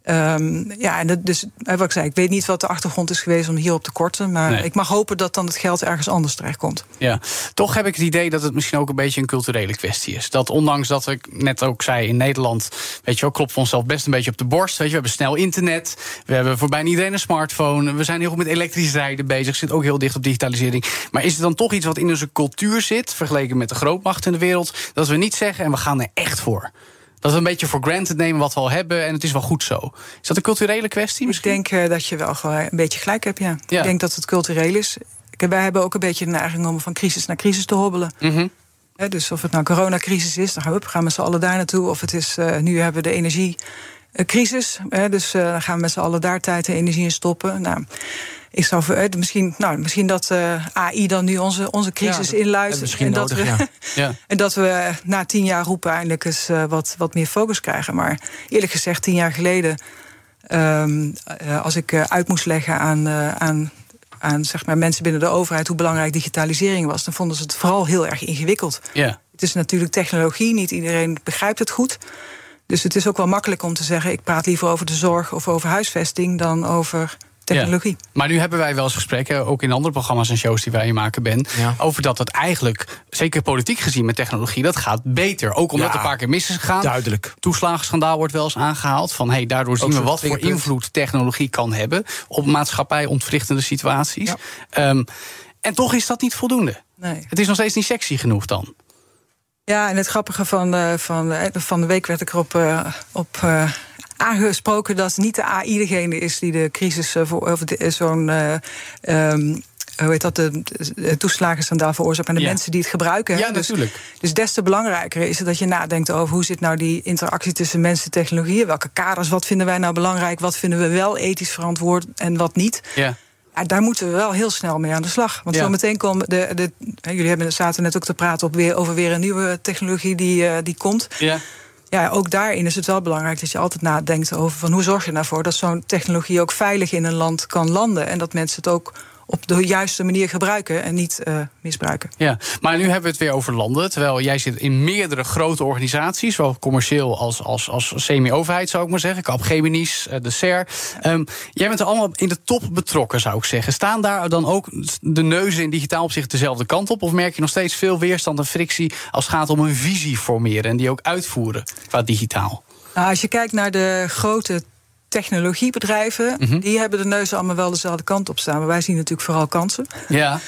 Ehm, ja, en dat, dus eh, wat ik zei, ik weet niet wat de achtergrond is geweest om hierop te korten. Maar Nee. ik mag hopen dat dan het geld ergens anders terechtkomt. Ja, toch heb ik het idee dat het misschien ook een beetje een culturele kwestie is. Dat ondanks dat ik net ook zei in Nederland, weet je wel, klopt we onszelf best een beetje op de borst. Weet je, we hebben snel internet, we hebben voor bijna iedereen een smartphone, we zijn heel goed met elektrisch rijden bezig, zit ook heel dicht op digitalisering. Maar is het dan toch iets wat in onze cultuur zit, vergeleken met de grootmachten in de wereld, dat we niet zeggen en we gaan er echt voor? Dat we een beetje voor granted nemen wat we al hebben en het is wel goed zo. Is dat een culturele kwestie misschien? Ik denk eh, dat je wel gewoon een beetje gelijk hebt, ja. Ja. Ik denk dat het cultureel is. Kijk, wij hebben ook een beetje de neiging om van crisis naar crisis te hobbelen. Mhm. Dus of het nou coronacrisis is, dan gaan we, gaan met z'n allen daar naartoe. Of het is, eh, nu hebben we de energiecrisis. hè, dus eh, dan gaan we met z'n allen daar tijd en energie in stoppen. Nou, ik zou eh, misschien, nou, misschien dat eh, AI dan nu onze, onze crisis Ja, inluistert. misschien en dat nodig, we, ja. En dat we na tien jaar roepen eindelijk eens eh, wat, wat meer focus krijgen. Maar eerlijk gezegd, tien jaar geleden, ehm, eh, als ik eh, uit moest leggen aan, eh, aan, aan zeg maar, mensen binnen de overheid hoe belangrijk digitalisering was, dan vonden ze het vooral heel erg ingewikkeld. Ja. Het is natuurlijk technologie, niet iedereen begrijpt het goed. Dus het is ook wel makkelijk om te zeggen: ik praat liever over de zorg of over huisvesting dan over technologie. Ja. Maar nu hebben wij wel eens gesprekken, ook in andere programma's en shows die wij maken, Ben, Ja. over dat het eigenlijk, zeker politiek gezien met technologie, dat gaat beter. Ook omdat Ja, het een paar keer mis is gegaan. Duidelijk. Toeslagenschandaal wordt wel eens aangehaald. Van hey, daardoor zien we wat voor invloed technologie kan hebben op maatschappij ontwrichtende situaties. Ehm, en toch is dat niet voldoende. Nee. Het is nog steeds niet sexy genoeg dan. Ja, en het grappige van, eh, van, eh, van de week werd ik erop eh, op, eh, aangesproken dat niet de AI degene is die de crisis eh, voor of eh, zo'n. ehm, hoe heet dat, de, de toeslagenschandaal veroorzaakt, maar de Ja. mensen die het gebruiken. Ja. Dus- natuurlijk. Dus des te belangrijker is het dat je nadenkt over hoe zit nou die interactie tussen mensen en technologieën. Welke kaders, wat vinden wij nou belangrijk, wat vinden we wel ethisch verantwoord en wat niet. Ja. Ja, daar moeten we wel heel snel mee aan de slag. Want Ja. zometeen komen de, de. Jullie hebben zaten net ook te praten op weer, over weer een nieuwe technologie die, die komt. Ja. Ja, ook daarin is het wel belangrijk dat je altijd nadenkt over van hoe zorg je ervoor dat zo'n technologie ook veilig in een land kan landen. En dat mensen het ook op de juiste manier gebruiken en niet eh, misbruiken. Ja, maar nu hebben we het weer over landen. Terwijl jij zit in meerdere grote organisaties, zowel commercieel als, als, als semi-overheid, zou ik maar zeggen. Capgemini's, eh, de SER. Ehm, jij bent er allemaal in de top betrokken, zou ik zeggen. Staan daar dan ook de neuzen in digitaal opzicht dezelfde kant op? Of merk je nog steeds veel weerstand en frictie als het gaat om een visie formeren en die ook uitvoeren qua digitaal? Nou, als je kijkt naar de grote technologiebedrijven, Mhm. die hebben de neuzen allemaal wel dezelfde kant op staan. Maar wij zien natuurlijk vooral kansen. Ja,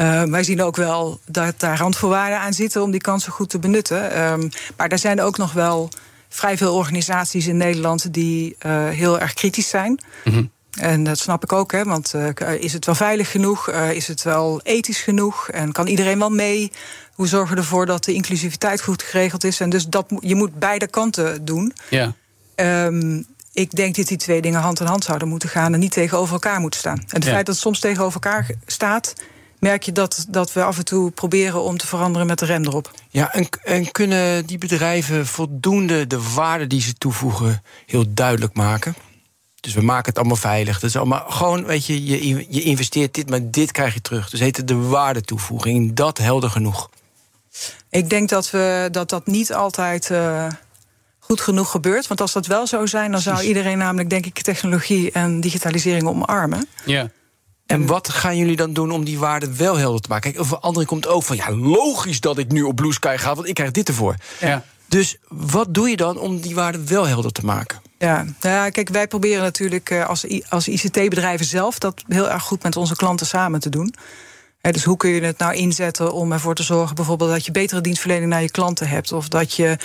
Uh, wij zien ook wel dat daar randvoorwaarden aan zitten om die kansen goed te benutten. Um, maar er zijn ook nog wel vrij veel organisaties in Nederland die uh, heel erg kritisch zijn. Mm-hmm. En dat snap ik ook, hè, want uh, is het wel veilig genoeg? Is het wel ethisch genoeg? En kan iedereen wel mee? Hoe zorgen we ervoor dat de inclusiviteit goed geregeld is? En dus dat, je moet beide kanten doen. ja. Um, ik denk dat die twee dingen hand in hand zouden moeten gaan en niet tegenover elkaar moeten staan. En het Ja. feit dat het soms tegenover elkaar staat, merk je dat, dat we af en toe proberen om te veranderen met de rem erop. Ja, en, en kunnen die bedrijven voldoende de waarde die ze toevoegen heel duidelijk maken? Dus we maken het allemaal veilig. Dat is allemaal gewoon, weet je, je, je investeert dit, maar dit krijg je terug. Dus heet het de waardetoevoeging. Dat helder genoeg. Ik denk dat we, dat, dat niet altijd uh, goed genoeg gebeurt. Want als dat wel zou zijn, dan zou iedereen namelijk, denk ik, technologie en digitalisering omarmen. Ja. En wat gaan jullie dan doen om die waarde wel helder te maken? Kijk, voor anderen komt ook van ja, logisch dat ik nu op Blue Sky ga, want ik krijg dit ervoor. Ja. Dus wat doe je dan om die waarde wel helder te maken? Ja, ja kijk, wij proberen natuurlijk eh, als, als ICT-bedrijven zelf dat heel erg goed met onze klanten samen te doen. Dus hoe kun je het nou inzetten om ervoor te zorgen, bijvoorbeeld dat je betere dienstverlening naar je klanten hebt, of dat je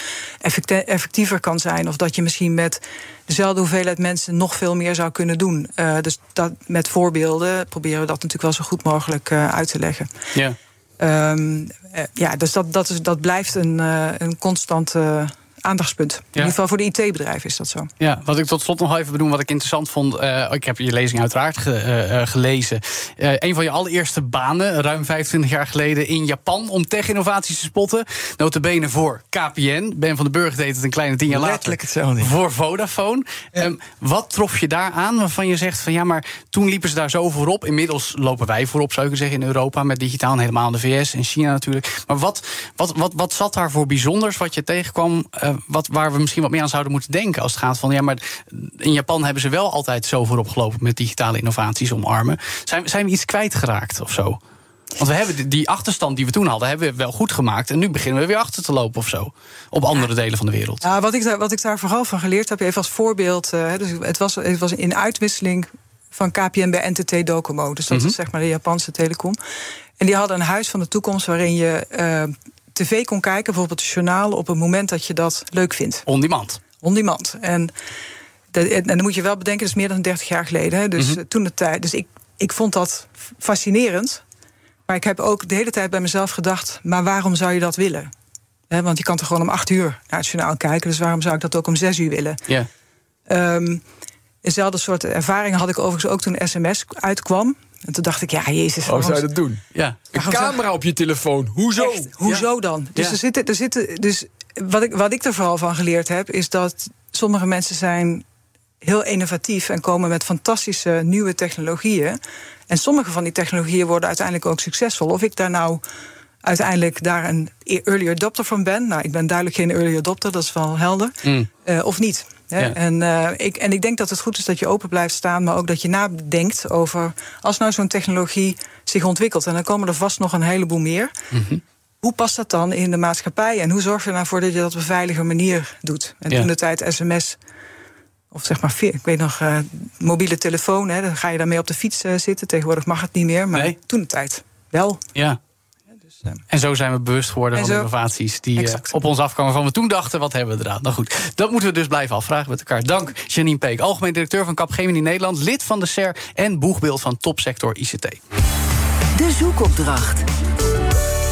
effectiever kan zijn, of dat je misschien met dezelfde hoeveelheid mensen nog veel meer zou kunnen doen. Uh, dus dat, met voorbeelden proberen we dat natuurlijk wel zo goed mogelijk uh, uit te leggen. Ja. Um, uh, ja, dus dat, dat, is, dat blijft een, een constante aandachtspunt. In Ja. ieder geval voor de IT-bedrijven is dat zo. Ja, wat ik tot slot nog even benoem, wat ik interessant vond. Uh, ik heb je lezing uiteraard ge, uh, gelezen. Uh, een van je allereerste banen, ruim 25 jaar geleden in Japan, om tech-innovaties te spotten. Notabene voor KPN. Ben van den Burg deed het een kleine tien jaar Letterlijk later. hetzelfde. Voor Vodafone. Ja. Um, wat trof je daar aan waarvan je zegt van ja, maar toen liepen ze daar zo voorop. Inmiddels lopen wij voorop, zou ik zeggen, in Europa met digitaal en helemaal in de VS en China natuurlijk. Maar wat, wat, wat, wat zat daar voor bijzonders wat je tegenkwam? Wat, waar we misschien wat meer aan zouden moeten denken. Als het gaat van ja, maar in Japan hebben ze wel altijd zo voorop gelopen met digitale innovaties omarmen. Zijn, zijn we iets kwijtgeraakt of zo? Want we hebben die achterstand die we toen hadden, hebben we wel goed gemaakt. En nu beginnen we weer achter te lopen of zo. Op andere delen van de wereld. Ja, wat, ik daar, wat ik daar vooral van geleerd heb, even als voorbeeld. Uh, dus het, was, het was in uitwisseling van KPN bij NTT Docomo. Dus dat mm -hmm. is zeg maar de Japanse telecom. En die hadden een huis van de toekomst waarin je uh, tv kon kijken, bijvoorbeeld het journaal, op het moment dat je dat leuk vindt. On demand. On demand. En, en dan moet je wel bedenken, dat is meer dan 30 jaar geleden. Hè? Dus mm -hmm. toen de tijd. Dus ik, ik vond dat fascinerend. Maar ik heb ook de hele tijd bij mezelf gedacht: maar waarom zou je dat willen? He, want je kan toch gewoon om acht uur naar het journaal kijken. Dus waarom zou ik dat ook om zes uur willen? Ja. Um, dezelfde soort ervaringen had ik overigens ook toen sms uitkwam. En toen dacht ik, ja, jezus. Hoe zou je dat doen? Ja. Een camera op je telefoon. Hoezo? Echt, hoezo ja. dan? Dus, Ja. er zitten, er zitten, dus wat ik, wat ik er vooral van geleerd heb, is dat sommige mensen zijn heel innovatief en komen met fantastische nieuwe technologieën. En sommige van die technologieën worden uiteindelijk ook succesvol. Of ik daar nou uiteindelijk daar een early adopter van ben. Nou, ik ben duidelijk geen early adopter, dat is wel helder. Mm. Uh, of niet. Hè? Ja. En, uh, ik, en ik denk dat het goed is dat je open blijft staan, maar ook dat je nadenkt over als nou zo'n technologie zich ontwikkelt. En dan komen er vast nog een heleboel meer. Mm -hmm. Hoe past dat dan in de maatschappij? En hoe zorg je ervoor dat je dat op een veilige manier doet? En Ja. toen de tijd sms, of zeg maar, ik weet nog, uh, mobiele telefoon, hè, dan ga je daarmee op de fiets uh, zitten. Tegenwoordig mag het niet meer, maar Nee. toen de tijd wel. Ja. En zo zijn we bewust geworden En van zo- innovaties die eh, Exact. op ons afkomen. Van we toen dachten, wat hebben we eraan? Nou goed, dat moeten we dus blijven afvragen met elkaar. Dank Janine Peek, algemeen directeur van Capgemini Nederland, lid van de SER en boegbeeld van topsector ICT. De zoekopdracht.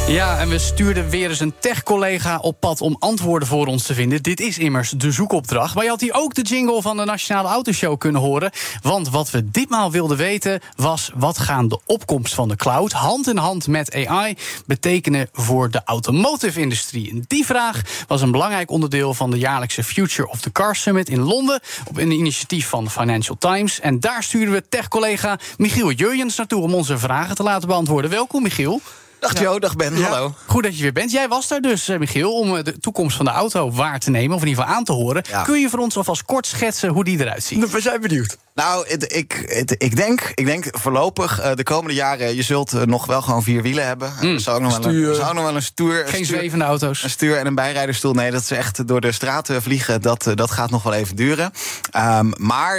Ja, en we stuurden weer eens een tech-collega op pad om antwoorden voor ons te vinden. Dit is immers de zoekopdracht. Maar je had hier ook de jingle van de Nationale Autoshow kunnen horen. Want wat we ditmaal wilden weten was... wat gaan de opkomst van de cloud hand in hand met AI betekenen voor de automotive-industrie? Die vraag was een belangrijk onderdeel van de jaarlijkse Future of the Car Summit in Londen... op een initiatief van Financial Times. En daar stuurden we tech-collega Michiel Jurjens naartoe... om onze vragen te laten beantwoorden. Welkom, Michiel. Dag Jo, dag Ben, hallo. Goed dat je weer bent. Jij was daar dus, eh, Michiel, om eh, de toekomst van de auto waar te nemen, of in ieder geval aan te horen. Kun je voor ons alvast kort schetsen hoe die eruit ziet? We zijn benieuwd. Nou, het- ik, het- ik, denk, ik denk voorlopig eh, de komende jaren... je zult eh, nog wel gewoon vier wielen hebben. Er zou ook nog wel een, zou ook nog wel een stuur... Geen stuur- zwevende auto's. Een stuur en een bijrijderstoel. Nee, dat is echt door de straten vliegen. Dat, eh, dat gaat nog wel even duren. Ehm, maar,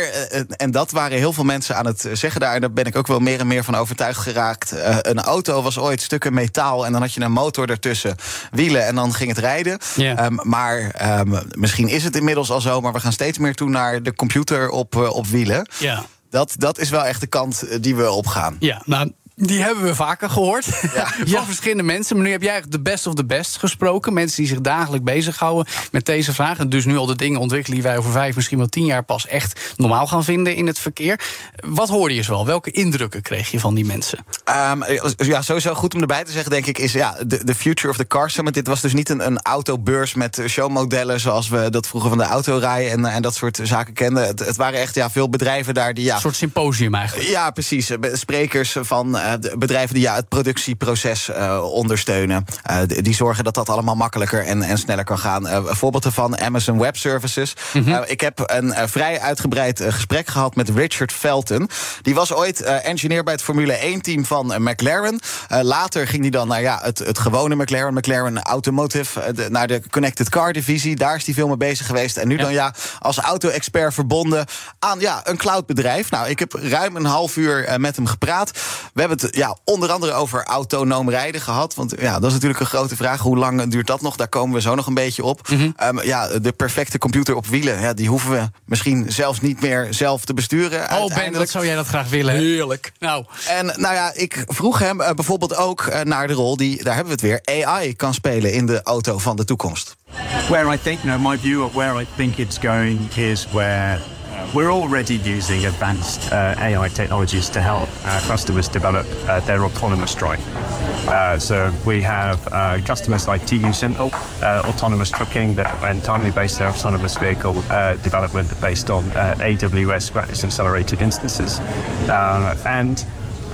en dat waren heel veel mensen aan het zeggen daar. Daar ben ik ook wel meer en meer van overtuigd geraakt. Eh, een auto was ooit stukken metaal. En dan had je een motor ertussen. Wielen en dan ging het rijden. Ehm, maar ehm, misschien is het inmiddels al zo. Maar we gaan steeds meer toe naar de computer op, op wielen. Ja. Dat, dat is wel echt de kant eh, die we opgaan. Ja, nou, die hebben we vaker gehoord. Ja. van verschillende mensen. Maar nu heb jij eigenlijk de best of the best gesproken. Mensen die zich dagelijks bezighouden met deze vraag. En dus nu al de dingen ontwikkelen die wij over vijf, misschien wel tien jaar pas echt normaal gaan vinden in het verkeer. Wat hoorde je zoal? Welke indrukken kreeg je van die mensen? Ehm, ja, sowieso goed om erbij te zeggen, denk ik, is ja, de, de Future of the Car Summit. Dit was dus niet een, een autobeurs met showmodellen zoals we dat vroeger van de autorij en, en dat soort zaken kenden. Het, het waren echt ja, veel bedrijven daar die ja. Een soort symposium eigenlijk. Ja, precies. Sprekers van eh, de bedrijven die ja, het productieproces eh, ondersteunen. Eh, die zorgen dat dat allemaal makkelijker en, en sneller kan gaan. Eh, een voorbeeld ervan, Amazon Web Services. Eh, ik heb een eh, vrij uitgebreid eh, gesprek gehad met Richard Felton. Die was ooit eh, engineer bij het Formule 1-team van eh, McLaren. Eh, later ging hij dan naar ja, het, het gewone McLaren, McLaren Automotive, eh, de- naar de Connected Car divisie. Daar is hij veel mee bezig geweest. En nu Ja. dan ja, als auto-expert verbonden aan ja, een cloudbedrijf. Nou, ik heb ruim een half uur eh, met hem gepraat. We hebben het ja, onder andere over autonoom rijden gehad. Want ja, dat is natuurlijk een grote vraag. Hoe lang duurt dat nog? Daar komen we zo nog een beetje op. Mhm. Ehm, ja, de perfecte computer op wielen, ja, die hoeven we misschien zelfs niet meer zelf te besturen. Oh, Ben, wat zou jij dat graag willen? hè? Heerlijk. Nou, En nou ja, ik vroeg hem eh, bijvoorbeeld ook eh, naar de rol die, daar hebben we het weer, AI kan spelen in de auto van de toekomst. Where I think, you know, my view of where I think it's going is where we're already using advanced uh, AI technologies to help our customers develop uh, their autonomous drive. Uh, so we have uh, customers like TU Simple, uh, autonomous trucking that entirely based their autonomous vehicle uh, development based on uh, AWS Gratis Accelerated Instances. Uh, And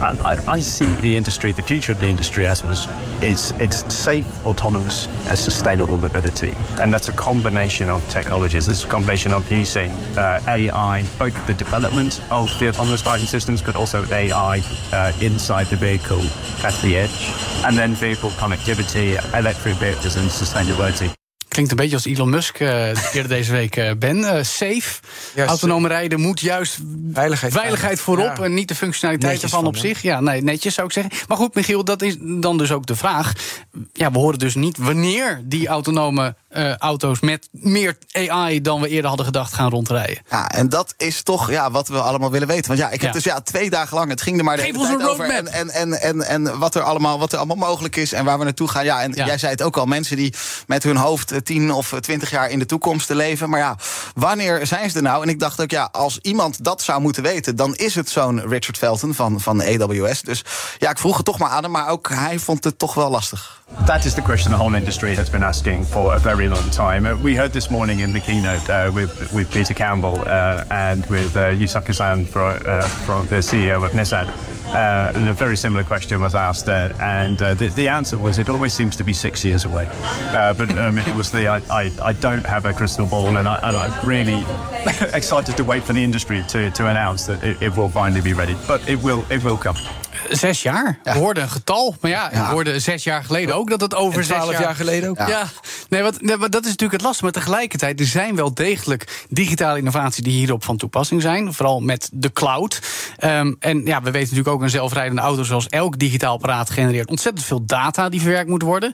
I, I see the industry, the future of the industry as was, is it's safe, autonomous, and sustainable mobility. And that's a combination of technologies. Is a combination of using uh, AI, both the development of the autonomous driving systems, but also AI uh, inside the vehicle at the edge. And then vehicle connectivity, electric vehicles, and sustainability. Klinkt een beetje als Elon Musk uh, eerder deze week, uh, Ben. Uh, safe. Ja, Autonoom rijden moet juist veiligheid, veiligheid voorop... Ja. en niet de functionaliteit ervan op zich. Ja, nee, netjes zou ik zeggen. Maar goed, Michiel, dat is dan dus ook de vraag. Ja, we horen dus niet wanneer die autonome auto's... met meer AI dan we eerder hadden gedacht gaan rondrijden. Ja, en dat is toch ja, wat we allemaal willen weten. Want ja, ik heb dus ja, twee dagen lang... het ging er maar de Geef hele tijd over. En, en, en, en, en wat, er allemaal, wat er allemaal mogelijk is en waar we naartoe gaan. Ja, en jij zei het ook al, mensen die met hun hoofd 10 of 20 jaar in de toekomst te leven. Maar ja, wanneer zijn ze er nou? En ik dacht ook, ja, als iemand dat zou moeten weten, dan is het zo'n Richard Felton van, van AWS. Dus ja, ik vroeg het toch maar aan hem, maar ook hij vond het toch wel lastig. That is the question the whole industry has been asking for a very long time. Uh, we heard this morning in the keynote uh, with, with Peter Campbell uh, and with uh, San from the CEO of Nissan. Uh, and a very similar question was asked, uh, and uh, the, the, answer was it always seems to be six years away. Uh, but um, it was the I, I, I, don't have a crystal ball, and, I, am really excited to wait for the industry to, to announce that it, it will finally be ready. But it will it will come. Zes jaar. Ja. We hoorden een getal. Maar ja, we hoorden zes jaar geleden ook dat het over zes jaar... jaar geleden ook. Ja, Nee, wat, nee, dat is natuurlijk het lastige. Maar tegelijkertijd, er zijn wel degelijk digitale innovaties... die hierop van toepassing zijn. Vooral met de cloud. Um, en ja, we weten natuurlijk ook een zelfrijdende auto... zoals elk digitaal apparaat genereert ontzettend veel data die verwerkt moet worden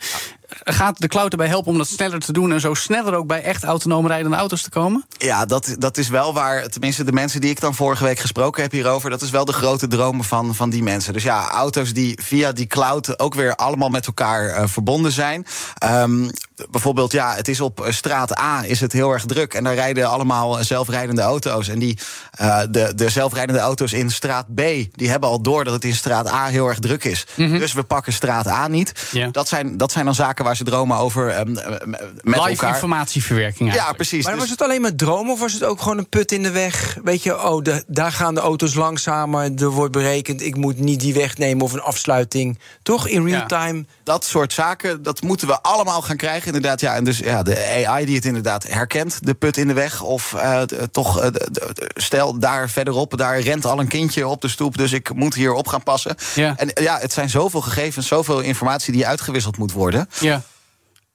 gaat de cloud erbij helpen om dat sneller te doen en zo sneller ook bij echt autonoom rijdende auto's te komen? Ja, dat, dat is wel waar, tenminste de mensen die ik dan vorige week gesproken heb hierover, dat is wel de grote dromen van, van die mensen. Dus ja, auto's die via die cloud ook weer allemaal met elkaar uh, verbonden zijn. Um, bijvoorbeeld, ja, het is op straat A is het heel erg druk en daar rijden allemaal zelfrijdende auto's. En die, uh, de, de zelfrijdende auto's in straat B, die hebben al door dat het in straat A heel erg druk is. Mm -hmm. Dus we pakken straat A niet. Dat, zijn, dat zijn dan zaken waar ze dromen over um, met Live elkaar. informatieverwerking eigenlijk. Ja, precies. Maar dus... was het alleen maar dromen of was het ook gewoon een put in de weg? Weet je, oh, de, daar gaan de auto's langzamer, er wordt berekend... ik moet niet die weg nemen of een afsluiting. Toch, in real time? Dat soort zaken, dat moeten we allemaal gaan krijgen inderdaad. Ja, en dus ja, de AI die het inderdaad herkent, de put in de weg... of uh, toch, uh, stel, daar verderop, daar rent al een kindje op de stoep... dus ik moet hier op gaan passen. Ja. En ja, het zijn zoveel gegevens, zoveel informatie die uitgewisseld moet worden... Ja.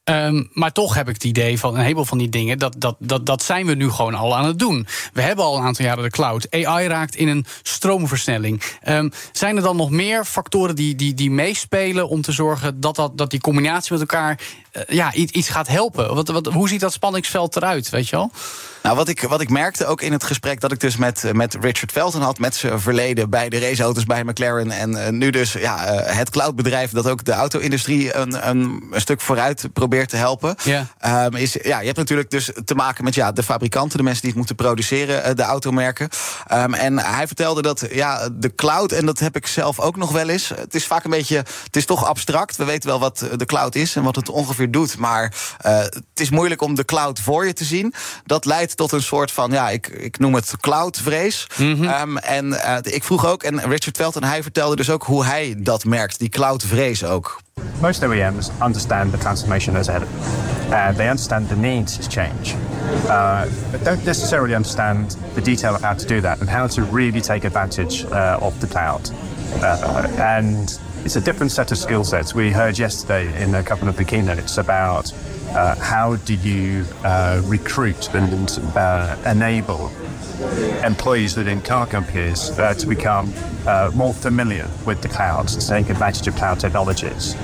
Um, maar toch heb ik het idee van een heleboel van die dingen, dat, dat, dat, dat zijn we nu gewoon al aan het doen. We hebben al een aantal jaren de cloud. AI raakt in een stroomversnelling. Um, zijn er dan nog meer factoren die, die, die meespelen om te zorgen dat, dat, dat die combinatie met elkaar ja, iets gaat helpen? Wat, wat, hoe ziet dat spanningsveld eruit, weet je wel? Nou, wat ik, wat ik merkte ook in het gesprek dat ik dus met, met Richard Felton had, met zijn verleden bij de raceauto's bij McLaren. En uh, nu dus ja, uh, het cloudbedrijf dat ook de auto-industrie een, een, een, stuk vooruit probeert te helpen. Yeah. Um, is, ja, je hebt natuurlijk dus te maken met ja, de fabrikanten, de mensen die het moeten produceren, uh, de automerken. Um, en hij vertelde dat ja, de cloud, en dat heb ik zelf ook nog wel eens. Het is vaak een beetje, het is toch abstract. We weten wel wat de cloud is en wat het ongeveer doet. Maar het is moeilijk om de cloud voor je te zien. Dat leidt tot een soort van, ja, ik, ik noem het cloudvrees. Mm -hmm. um, en uh, ik vroeg ook, en Richard Felton, hij vertelde dus ook hoe hij dat merkt, die cloudvrees ook. Most OEMs understand the transformation is ahead. Uh, they understand the needs is change. Uh, but don't necessarily understand the detail of how to do that and how to really take advantage uh, of the cloud. Uh, and it's a different set of skill sets. We heard yesterday in a couple of the keynotes about uh, how do you uh, recruit and uh, enable employees within car companies uh, to become uh, more familiar with the cloud, to take advantage of cloud technologies?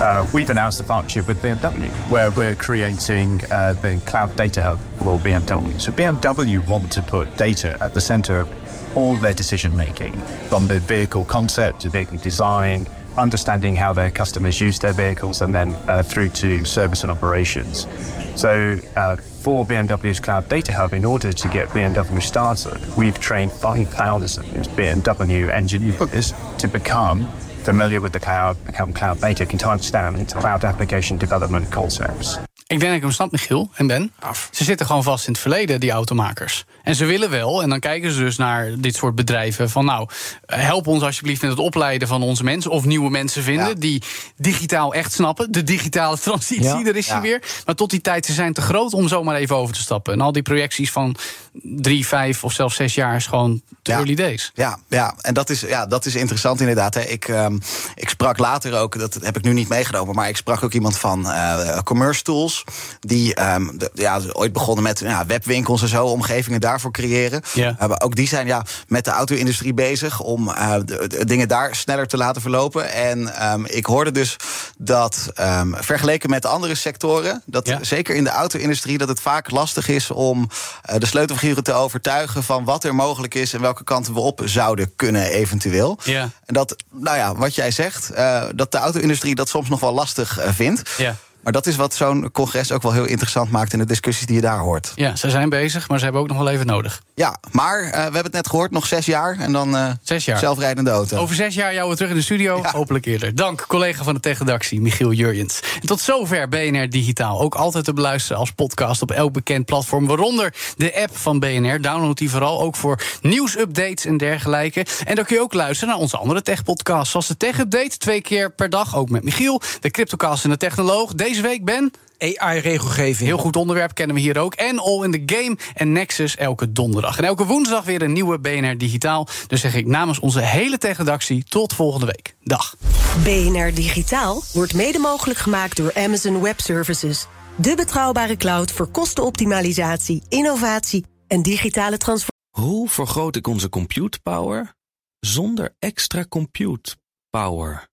Uh, we've announced a partnership with BMW where we're creating the cloud data hub for BMW. So BMW want to put data at the center of all their decision making, from the vehicle concept to vehicle design, understanding how their customers use their vehicles, and then uh, through to service and operations. So, uh, for BMW's Cloud Data Hub, in order to get BMW started, we've trained 5,000 BMW engineers to become familiar with the cloud, become cloud native, can understand cloud application development concepts. Ik denk dat ik hem snap, Michiel en Ben. Af. Ze zitten gewoon vast in het verleden, die automakers. En ze willen wel, en dan kijken ze dus naar dit soort bedrijven... van nou, help ons alsjeblieft met het opleiden van onze mensen... of nieuwe mensen vinden Ja. die digitaal echt snappen. De digitale transitie, Ja. daar is hij Ja. weer. Maar tot die tijd, ze zijn te groot om zomaar even over te stappen. En al die projecties van drie, vijf of zelfs zes jaar... is gewoon te Ja. early days. Ja, ja, en dat is, ja, dat is interessant inderdaad. Hè. Ik, ehm, ik sprak later ook, dat heb ik nu niet meegenomen... maar ik sprak ook iemand van eh, Commerce Tools... die ehm, de- ja, ooit begonnen met ja, webwinkels en zo... omgevingen daarvoor creëren. Ja. Maar ook die zijn ja, met de auto-industrie bezig... om eh, de, de dingen daar sneller te laten verlopen. En ehm, ik hoorde dus dat, ehm, vergeleken met andere sectoren... dat Ja. zeker in de auto-industrie dat het vaak lastig is... om eh, de sleutelfiguren te overtuigen van wat er mogelijk is... en welke kanten we op zouden kunnen eventueel. Ja. En dat, nou ja, wat jij zegt, eh, dat de auto-industrie dat soms nog wel lastig vindt. Ja. Maar dat is wat zo'n congres ook wel heel interessant maakt in de discussies die je daar hoort. Ja, ze zijn bezig, maar ze hebben ook nog wel even nodig. Ja, maar eh, we hebben het net gehoord, nog zes jaar en dan eh, Zes jaar. zelfrijdende auto. Over zes jaar jou weer terug in de studio. Ja. Hopelijk eerder. Dank, collega van de Tech-redactie, Michiel Jurjens. En tot zover BNR Digitaal. Ook altijd te beluisteren als podcast op elk bekend platform. Waaronder de app van BNR. Download die vooral ook voor nieuwsupdates en dergelijke. En dan kun je ook luisteren naar onze andere tech-podcasts. Zoals de Tech-update, twee keer per dag. Ook met Michiel. De Cryptocast en de Technoloog. Deze week, Ben... AI-regelgeving. Heel goed onderwerp, kennen we hier ook. En All in the Game en Nexus elke donderdag. En elke woensdag weer een nieuwe BNR Digitaal. Dus zeg ik namens onze hele tech-redactie tot volgende week. Dag. BNR Digitaal wordt mede mogelijk gemaakt door Amazon Web Services. De betrouwbare cloud voor kostenoptimalisatie, innovatie en digitale transformatie. Hoe vergroot ik onze compute power zonder extra compute power?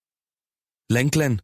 Lenklen,